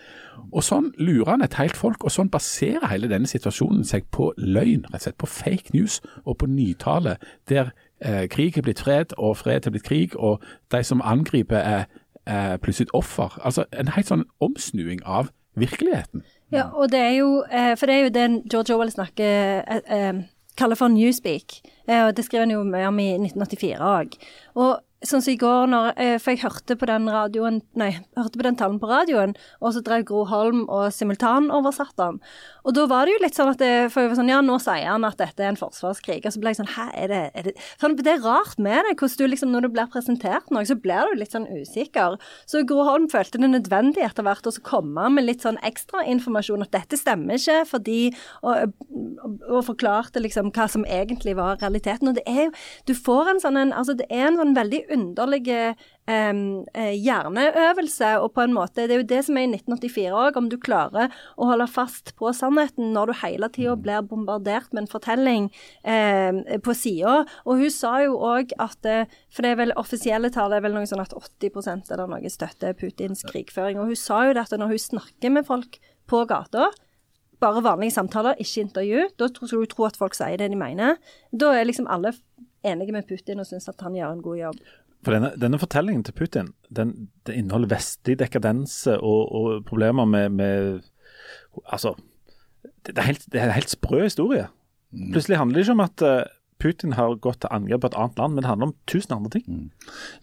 Og Sånn lurer han et helt folk, og sånn baserer hele denne situasjonen seg på løgn, rett og slett på fake news og på nytale, der eh, krig er blitt fred og fred er blitt krig, og de som angriper er, er plutselig offer. Altså En helt sånn omsnuing av virkeligheten. Ja, og det er jo eh, For det er jo det George Orwell snakker eh, eh, kaller for newspeak. og Det skriver han jo mye om i 1984 òg. Og sånn som i går, når, eh, for jeg hørte på den radioen, nei, hørte på den talen på radioen, og så drev Gro Holm og simultanoversatte den. Og da var det jo litt sånn at det, for jeg var sånn, ja, nå sier han at dette er en forsvarskrig. Og så ble jeg sånn, hæ, er det, er det sånn, Det er rart med det, hvordan du liksom, når du blir presentert noe, så blir du litt sånn usikker. Så Gro Holm følte det nødvendig etter hvert å komme med litt sånn ekstrainformasjon, at dette stemmer ikke, fordi og, og, og, forklarte liksom hva som egentlig var realiteten. Og det er jo, du får en sånn en, altså det er en sånn veldig underlig Um, hjerneøvelse, og på en måte Det er jo det som er i 1984 òg, om du klarer å holde fast på sannheten når du hele tida blir bombardert med en fortelling um, på sida. Og hun sa jo òg at eh, For det er vel offisielle tall er vel noe sånn at 80% eller noe støtter Putins krigføring. Og hun sa jo det at når hun snakker med folk på gata bare vanlige samtaler, ikke intervju. Da skal du tro at folk sier det de mener. Da er liksom alle enige med Putin og syns at han gjør en god jobb. For denne, denne fortellingen til Putin den, det inneholder vestlig dekadense og, og problemer med, med Altså, det, er helt, det er en helt sprø historie. Plutselig handler det ikke om at eh, Putin har gått til angrep på et annet land, men det handler om tusen andre ting.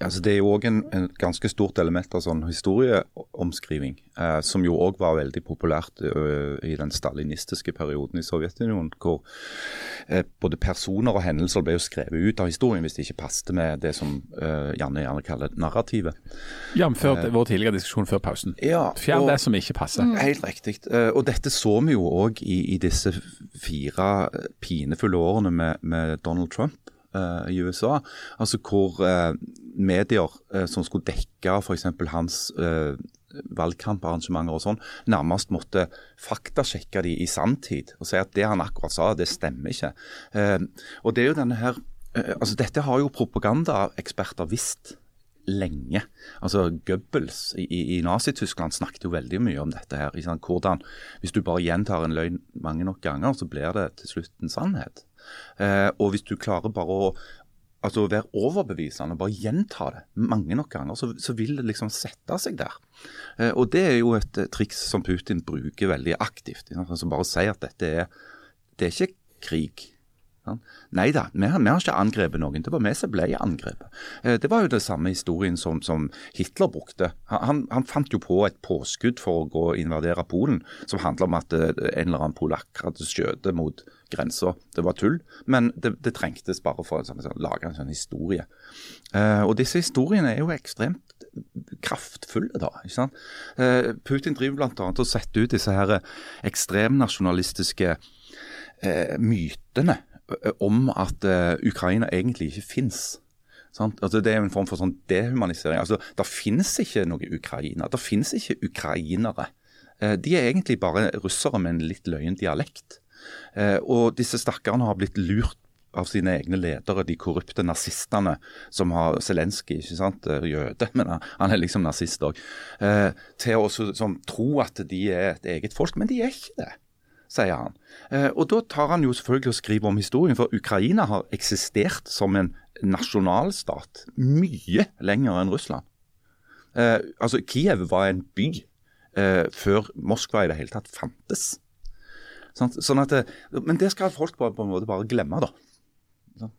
Ja, altså det er jo òg en, en ganske stort element av sånn historieomskriving, eh, som jo òg var veldig populært ø, i den stalinistiske perioden i Sovjetunionen, hvor eh, både personer og hendelser ble jo skrevet ut av historien hvis det ikke passet med det som eh, Janne gjerne kaller narrativet. Jf. vår tidligere diskusjon før pausen. Ja, Fjern det som ikke passer. Helt riktig. Eh, Og dette så vi jo òg i, i disse fire eh, pinefulle årene med, med Donald Trump uh, i USA. Altså hvor uh, medier eh, som skulle dekke f.eks. hans valgkamparrangementer og sånn, nærmest måtte faktasjekke de i sanntid og si at det han akkurat sa, det stemmer ikke. Og det er jo denne her altså Dette har jo propagandaeksperter visst lenge. Altså Goebbels i, i Nazi-Tyskland snakket jo veldig mye om dette. her. Hvordan, Hvis du bare gjentar en løgn mange nok ganger, så blir det til slutt en sannhet. Eh, og hvis du klarer bare å altså være overbevisende og bare gjenta det mange nok ganger, så, så vil det liksom sette seg der. Eh, og det er jo et eh, triks som Putin bruker veldig aktivt. Som? Bare sier at dette er, det er ikke krig. Sant? Nei da, vi vi har ikke angrepet noen. Det var vi som ble angrepet. Eh, Det var jo det samme historien som, som Hitler brukte. Han, han, fant jo på et påskudd for å gå og invadere Polen, som handler om at eh, en eller annen polakk hadde skutt mot grensa. Det var tull, men det, det trengtes bare for å sånn, sånn, lage en sånn historie. Eh, og disse historiene er jo ekstremt kraftfulle, da. ikke sant? Putin driver bl.a. og setter ut disse her ekstremnasjonalistiske eh, mytene om at eh, Ukraina egentlig ikke fins. Altså, det er en form for sånn dehumanisering. Altså, Det finnes ikke noe Ukraina. Det finnes ikke ukrainere. Eh, de er egentlig bare russere med en litt løyen dialekt. Eh, og disse stakkarene har blitt lurt av sine egne ledere, de korrupte nazistene, som har Zelenskyj, ikke sant, eh, jøde, men han, er liksom nazist òg, eh, til å tro at de er et eget folk. Men de er ikke det sier han. Eh, og Da tar han jo selvfølgelig og skriver om historien, for Ukraina har eksistert som en nasjonalstat mye lenger enn Russland. Eh, altså Kiev var en by eh, før Moskva i det hele tatt fantes. Sånn, Sånn at, men det skal folk på, på en måte bare glemme, da.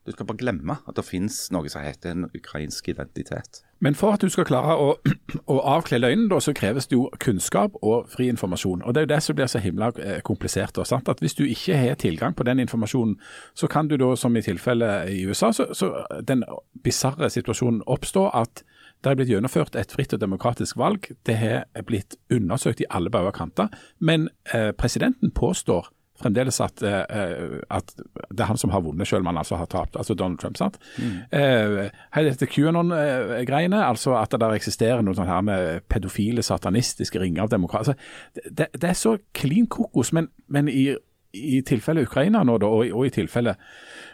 Du skal bare glemme at det finnes noe som heter en ukrainsk identitet. Men for at du skal klare å, å avkle løgnen, da, så kreves det jo kunnskap og fri informasjon. Og Det er jo det som blir så himla eh, komplisert. Da, sant? At Hvis du ikke har tilgang på den informasjonen, så kan du da, som i tilfellet i USA, så, så den bisarre situasjonen oppstå at det er blitt gjennomført et fritt og demokratisk valg. Det har blitt undersøkt i alle bauger kanter. Men eh, presidenten påstår fremdeles at, eh, at det er han som har vunnet, selv om han altså har tapt. Altså Donald Trump. sant? Eh, hei, dette QAnon-greiene, altså at det der eksisterer noen sånne her med pedofile, satanistiske ringer av demokrater. Altså, det, det er så klin kokos, men, men i, i tilfelle Ukraina nå, da, og, i- og i tilfelle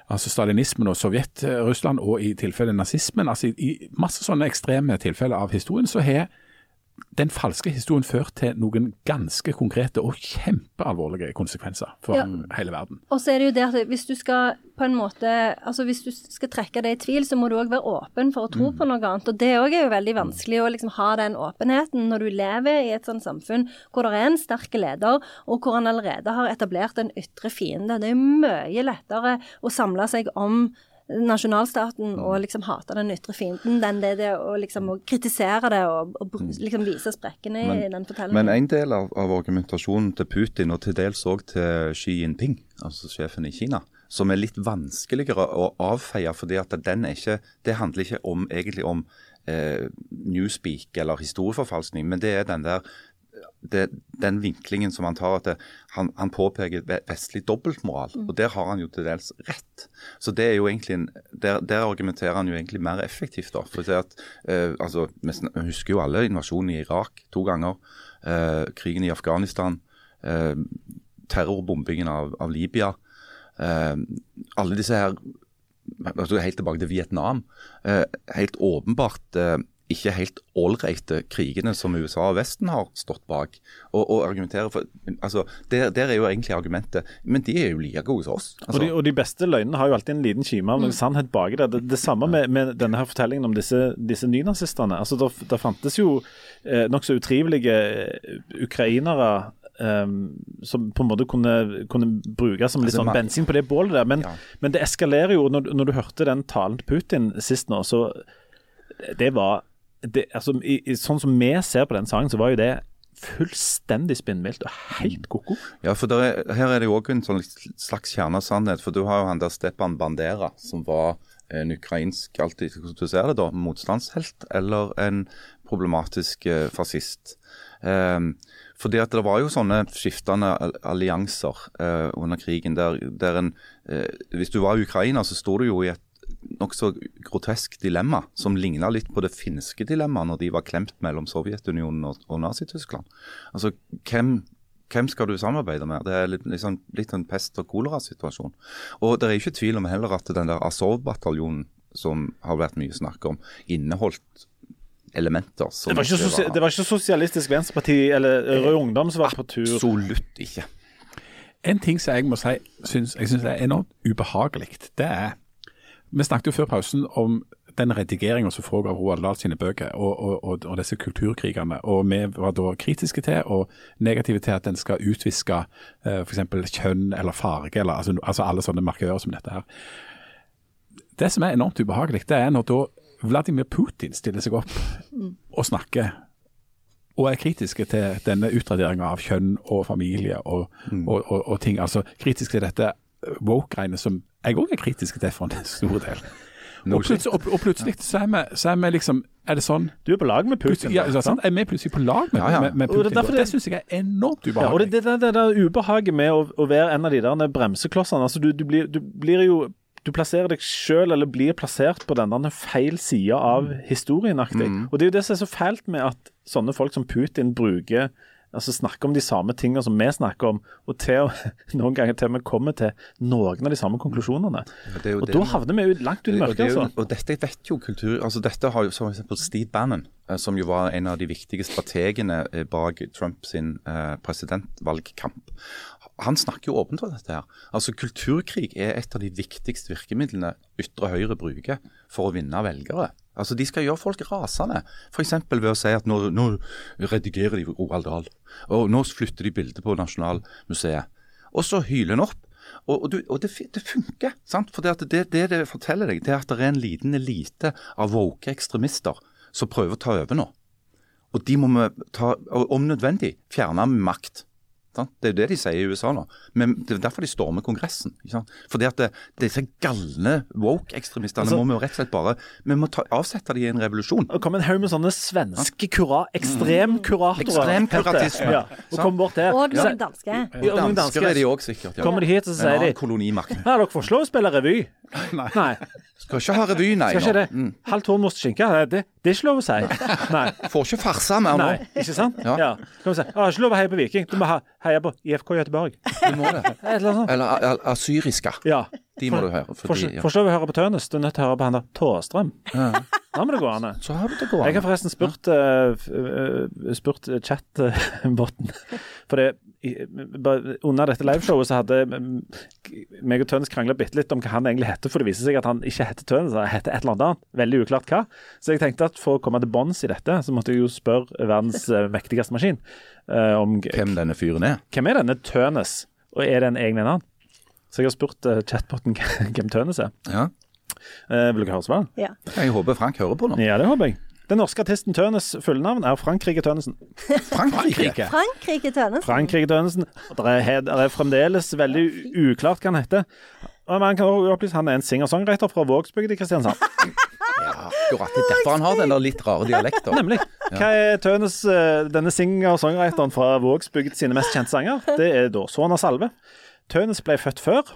altså stalinismen og Sovjet-Russland, og i tilfelle nazismen, altså i, i masse sånne ekstreme tilfeller av historien, så har den falske historien ført til noen ganske konkrete og kjempealvorlige konsekvenser for Ja. hele verden. Og så er det jo det at hvis du skal på en måte, altså hvis du skal trekke det i tvil, så må du òg være åpen for å tro på noe annet. Og det òg er jo veldig vanskelig å liksom ha den åpenheten når du lever i et sånt samfunn hvor det er en sterk leder, og hvor han allerede har etablert en ytre fiende. Det er jo mye lettere å samle seg om nasjonalstaten og liksom hate den ytre fienden, den det, det å liksom å kritisere det og, og liksom vise sprekkene i den fortellingen. Men en del av, av argumentasjonen til Putin, og til dels òg til Xi Jinping, altså sjefen i Kina, som er litt vanskeligere å avfeie, fordi at den er ikke, det handler ikke om, egentlig om eh, newspeak eller historieforfalskning, men det er den der det, den vinklingen som han tar, at det, han, han påpeker vestlig dobbeltmoral. Og der har han jo til dels rett. Så det er jo egentlig en, der, der argumenterer han jo egentlig mer effektivt. da, for det at, eh, altså, Vi husker jo alle invasjonen i Irak to ganger. Eh, krigen i Afghanistan. Eh, terrorbombingen av, av Libya. Eh, alle disse her altså Helt tilbake til Vietnam. Eh, helt åpenbart eh, ikke helt ålreite krigene som USA og Vesten har stått bak. Og, og argumenterer for altså, der, der, er jo egentlig argumentet Men de er jo like gode som oss. Altså. Og, de, og, de, beste løgnene har jo alltid en liten kime av noe mm. sannhet baki det. det. Det, samme med, med, denne her fortellingen om disse, disse nynazistene. Altså, det fantes jo eh, nokså utrivelige ukrainere Um, som på en måte kunne, kunne brukes som litt altså, sånn bensin på det bålet der. Men, ja. men det eskalerer jo. Når, når, du hørte den talen til Putin sist nå, så det var det, altså, i, i, Sånn som vi ser på den sangen, så var jo det fullstendig spinnvilt og helt ko-ko. Ja, for er, her er det jo òg en sånn slags kjerne sannhet. For du har jo han der Stepan Bandera, som var en ukrainsk alltid, du ser det da, motstandshelt eller en problematisk eh, fascist. Um, fordi at Det var jo sånne skiftende allianser uh, under krigen. der, der en, uh, Hvis du var i Ukraina, så sto du jo i et nokså grotesk dilemma, som ligna litt på det finske dilemmaet når de var klemt mellom Sovjetunionen og, og Nazi-Tyskland. Altså, hvem, hvem, skal du samarbeide med? Det er litt, liksom, litt en pest- og kolerasituasjon. Og Det er ikke tvil om heller at den der Azov-bataljonen som har vært mye snakk om, inneholdt elementer. Det var, ikke det var ikke Sosialistisk Venstreparti eller Rød Ungdom som var på tur? Absolutt ikke. En ting som jeg må si synes, jeg syns er enormt ubehagelig, det er Vi snakket jo før pausen om den redigeringa som foregår av Roald Dahl sine bøker, og, og, og, og, disse kulturkrigene. Og vi var da kritiske til, og negative til at den skal utviske uh, f.eks. kjønn eller farge, eller altså, altså alle sånne markører som dette her. Det som er enormt ubehagelig, det er når da Vladimir Putin stiller seg opp og snakker og er kritiske til denne utraderinga av kjønn og familie og, mm. og, ting. Altså kritiske til dette woke-greiene som jeg òg er kritisk til for en stor del. Og plutselig, og, plutselig så, er vi, så, er vi, liksom Er det sånn Du er på lag med Putin. Ja, sant? Er vi plutselig på lag med, ja, ja. med, med Putin? Det, det, det syns jeg er enormt ubehagelig. Ja, og det, det, det, det ubehaget med å, å, være en av de der bremseklossene altså du, du, blir, du blir jo du plasserer deg sjøl, eller blir plassert på denne feil sida av historien. Mm. Og det er jo det som er så fælt med at sånne folk som Putin bruker altså snakker om de samme tingene som vi snakker om, og til, noen ganger til vi kommer til noen av de samme konklusjonene. Ja, og Da havner vi jo langt ut i mørket. Altså. Og dette vet jo kultur altså Dette har jo som eksempel Steve Bannon, eh, som jo var en av de viktige strategene eh, bak Trumps eh, presidentvalgkamp han snakker jo åpent om dette. her. Altså Kulturkrig er et av de viktigste virkemidlene ytre høyre bruker for å vinne velgere. Altså De skal gjøre folk rasende. F.eks. ved å si at nå, nå redigerer de Roald Dahl. Og nå flytter de bildet på Nasjonalmuseet. Og så hyler en opp. Og, og, du, og det, det, funker. sant? For det, det, det, det forteller deg, det er at det er en liten elite av woke ekstremister som prøver å ta over nå. Og de må vi ta, om nødvendig, fjerne med makt. Det er jo det de sier i USA nå. Men Det er derfor de stormer Kongressen. Fordi at det, Disse galne woke-ekstremistene altså, må vi jo rett og slett bare Vi må ta, avsette de i en revolusjon. Og kommer en haug med sånne svenske kura, ekstremkuratorer. Ekstremkuratisme. Ja. Og kom bort der. Og noen danske. Ja, dansker er de òg sikkert. Ja. Kommer de hit og så sier de kolonimakt. Ja, dere får slå å spille revy. Nei. nei. Skal ikke ha revy, nei. Skal ikke det. Mm. Halv tornmost skinke, det, det, er ikke lov å si. Nei. Får ikke farse mer nå. Nei, ikke sant? Ja. ja. Kan vi si. Ah, ikke lov å heie på Viking. Du må heie på IFK Göteborg. Du må det. Eller, eller asyriske. Ja. De må du høre. Fordi, ikke Forstår å høre på Tønes. Du er nødt til å høre på han der Tåstrøm. Ja. Da må det gå an. Så har du det gående. Jeg har forresten spurt, uh, spurt chatboten. For det under dette liveshowet så hadde meg og Tønes krangla bitte litt om hva han egentlig heter, for det viser seg at han ikke heter Tønes, han heter et eller annet. annet. Veldig uklart hva. Så jeg tenkte at for å komme til bunns i dette, så måtte jeg jo spørre verdens eh, mektigste maskin uh, om Hvem denne fyren er? Hvem er denne Tønes? og er det en egen en annen? Så jeg har spurt uh, chatboten hvem Tønes er. Ja. Uh, vil dere høre svar? Ja. Jeg håper Frank hører på nå. Ja, det håper jeg. Den norske artisten Tønes fullnavn er Frankrike Tønnesen. Frankrike? Frankrike Tønnesen. Frankrike Tønnesen. Det er, det er fremdeles veldig uklart hva han heter. Man kan også opplyse Han er en singer-songwriter fra Vågsbygd i Kristiansand. Ja, akkurat. Det er derfor han har den litt rare dialekten. Nemlig. Hva er Tønes, eh, denne singer-songwriteren fra Vågsbygd sine mest kjente sanger? Det er da Sona Salve. Tønes ble født før.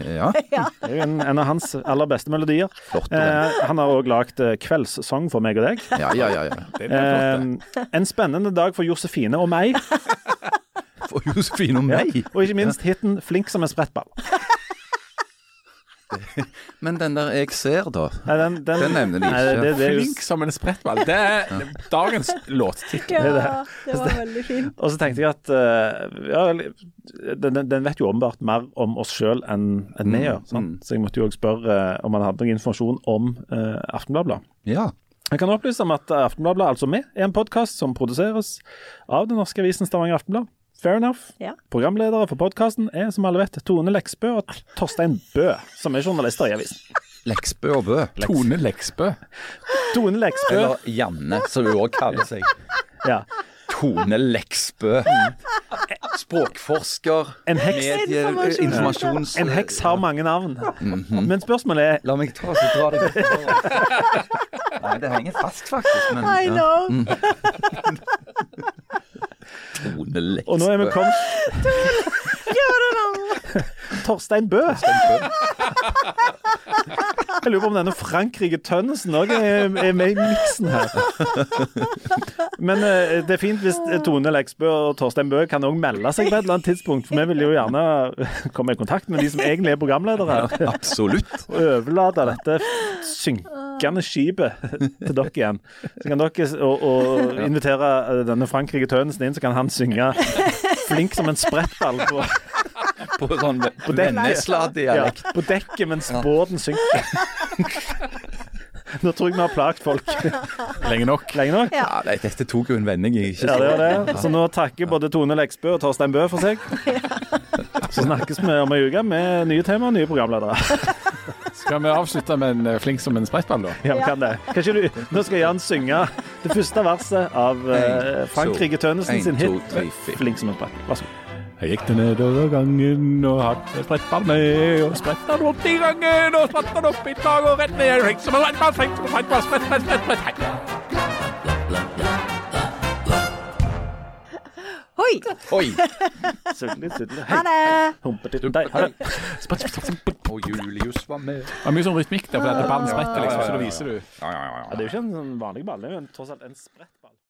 Ja. Det er jo en, en, av hans aller beste melodier. Flott, eh, han har òg lagd eh, kveldssang for meg og deg. Ja, ja, ja. ja. Eh, en spennende dag for Josefine og meg. For Josefine og meg? Ja. Og ikke minst hiten 'Flink som en sprettball'. Men den der 'jeg ser', da. Nei, den, den, Den nevner de Nei, ikke. det, det er jo Flink som en sprettball. Det er dagens låttittel. Ja, det var veldig fint. Og så tenkte jeg at eh, ja, den, den- vet jo åpenbart mer om oss sjøl enn enn vi gjør. mm. Så jeg måtte jo også spørre eh, om han hadde noe informasjon om uh, Aftenbladet. Ja. Jeg kan opplyse om at Aftenbladet, altså vi, er en podkast som produseres av den norske avisen Stavanger Aftenblad. Fair enough. Ja. Programledere for podkasten er, som alle vet, Tone Leksbø og Torstein Bø, som er journalister i avisen. Leksbø og Bø. Tone Leksbø. Tone Leksbø Eller Janne, som hun òg kaller seg. ja. Tone Leksbø. Språkforsker. En heks. Medie, Informasjons-. En heks har mange navn. Mhm. Men spørsmålet er La meg ta så dra det Nei, det henger fast, faktisk. Men I know. Ja. Leksbø. Og nå er vi kommet Torstein Bø. Jeg lurer på om denne Frankrike Tønnesen òg er, er med i miksen her. Men eh, det er fint hvis Tone Leksbø og Torstein Bø kan òg melde seg på et eller annet tidspunkt. For vi vil jo gjerne komme i kontakt med de som egentlig er programledere. her. Absolutt. Og overlate dette synkende skipet til dere igjen. Så kan dere og, og invitere eh, denne Frankrike Tønnesen inn, så kan han synge flink som en sprettball på, På sånn dekket. ja, vennesladialekt. på dekket mens båten synker. Nå tror jeg vi har plagt folk Lenge nok. lenge nok. Ja. Ja, dette tok jo en vending jeg ikke Ja, det det. Så nå takker både Tone Leksbø og Torstein Bø for seg. Så snakkes vi om ei uke med nye tema og nye programledere. Skal vi avslutte med en eh, flink som en sprettball, da? Ja, vi kan det. Du, nå skal Jan synge det første verset av Frank En, Frankrike Tønnesen sin hit 'Flink som en brett'. Vær så god. Jeg gikk det nedover gangen og hadde sprettball med, og spretta opp i gangen, og spretta den opp i dag og rett ned. Flink som en sprettball, flink som en sprett, sprett, sprett, sprett. Oi! Sudle, sudle. Ha Hei. det! Sprett, sprett. Og Julius var med. Det var mye sånn rytmikk der, for dette ballen spretter liksom, så det viser du Ja, ja, ja. Ja, det er jo ikke en sånn vanlig ball, det er jo tross alt en sprett.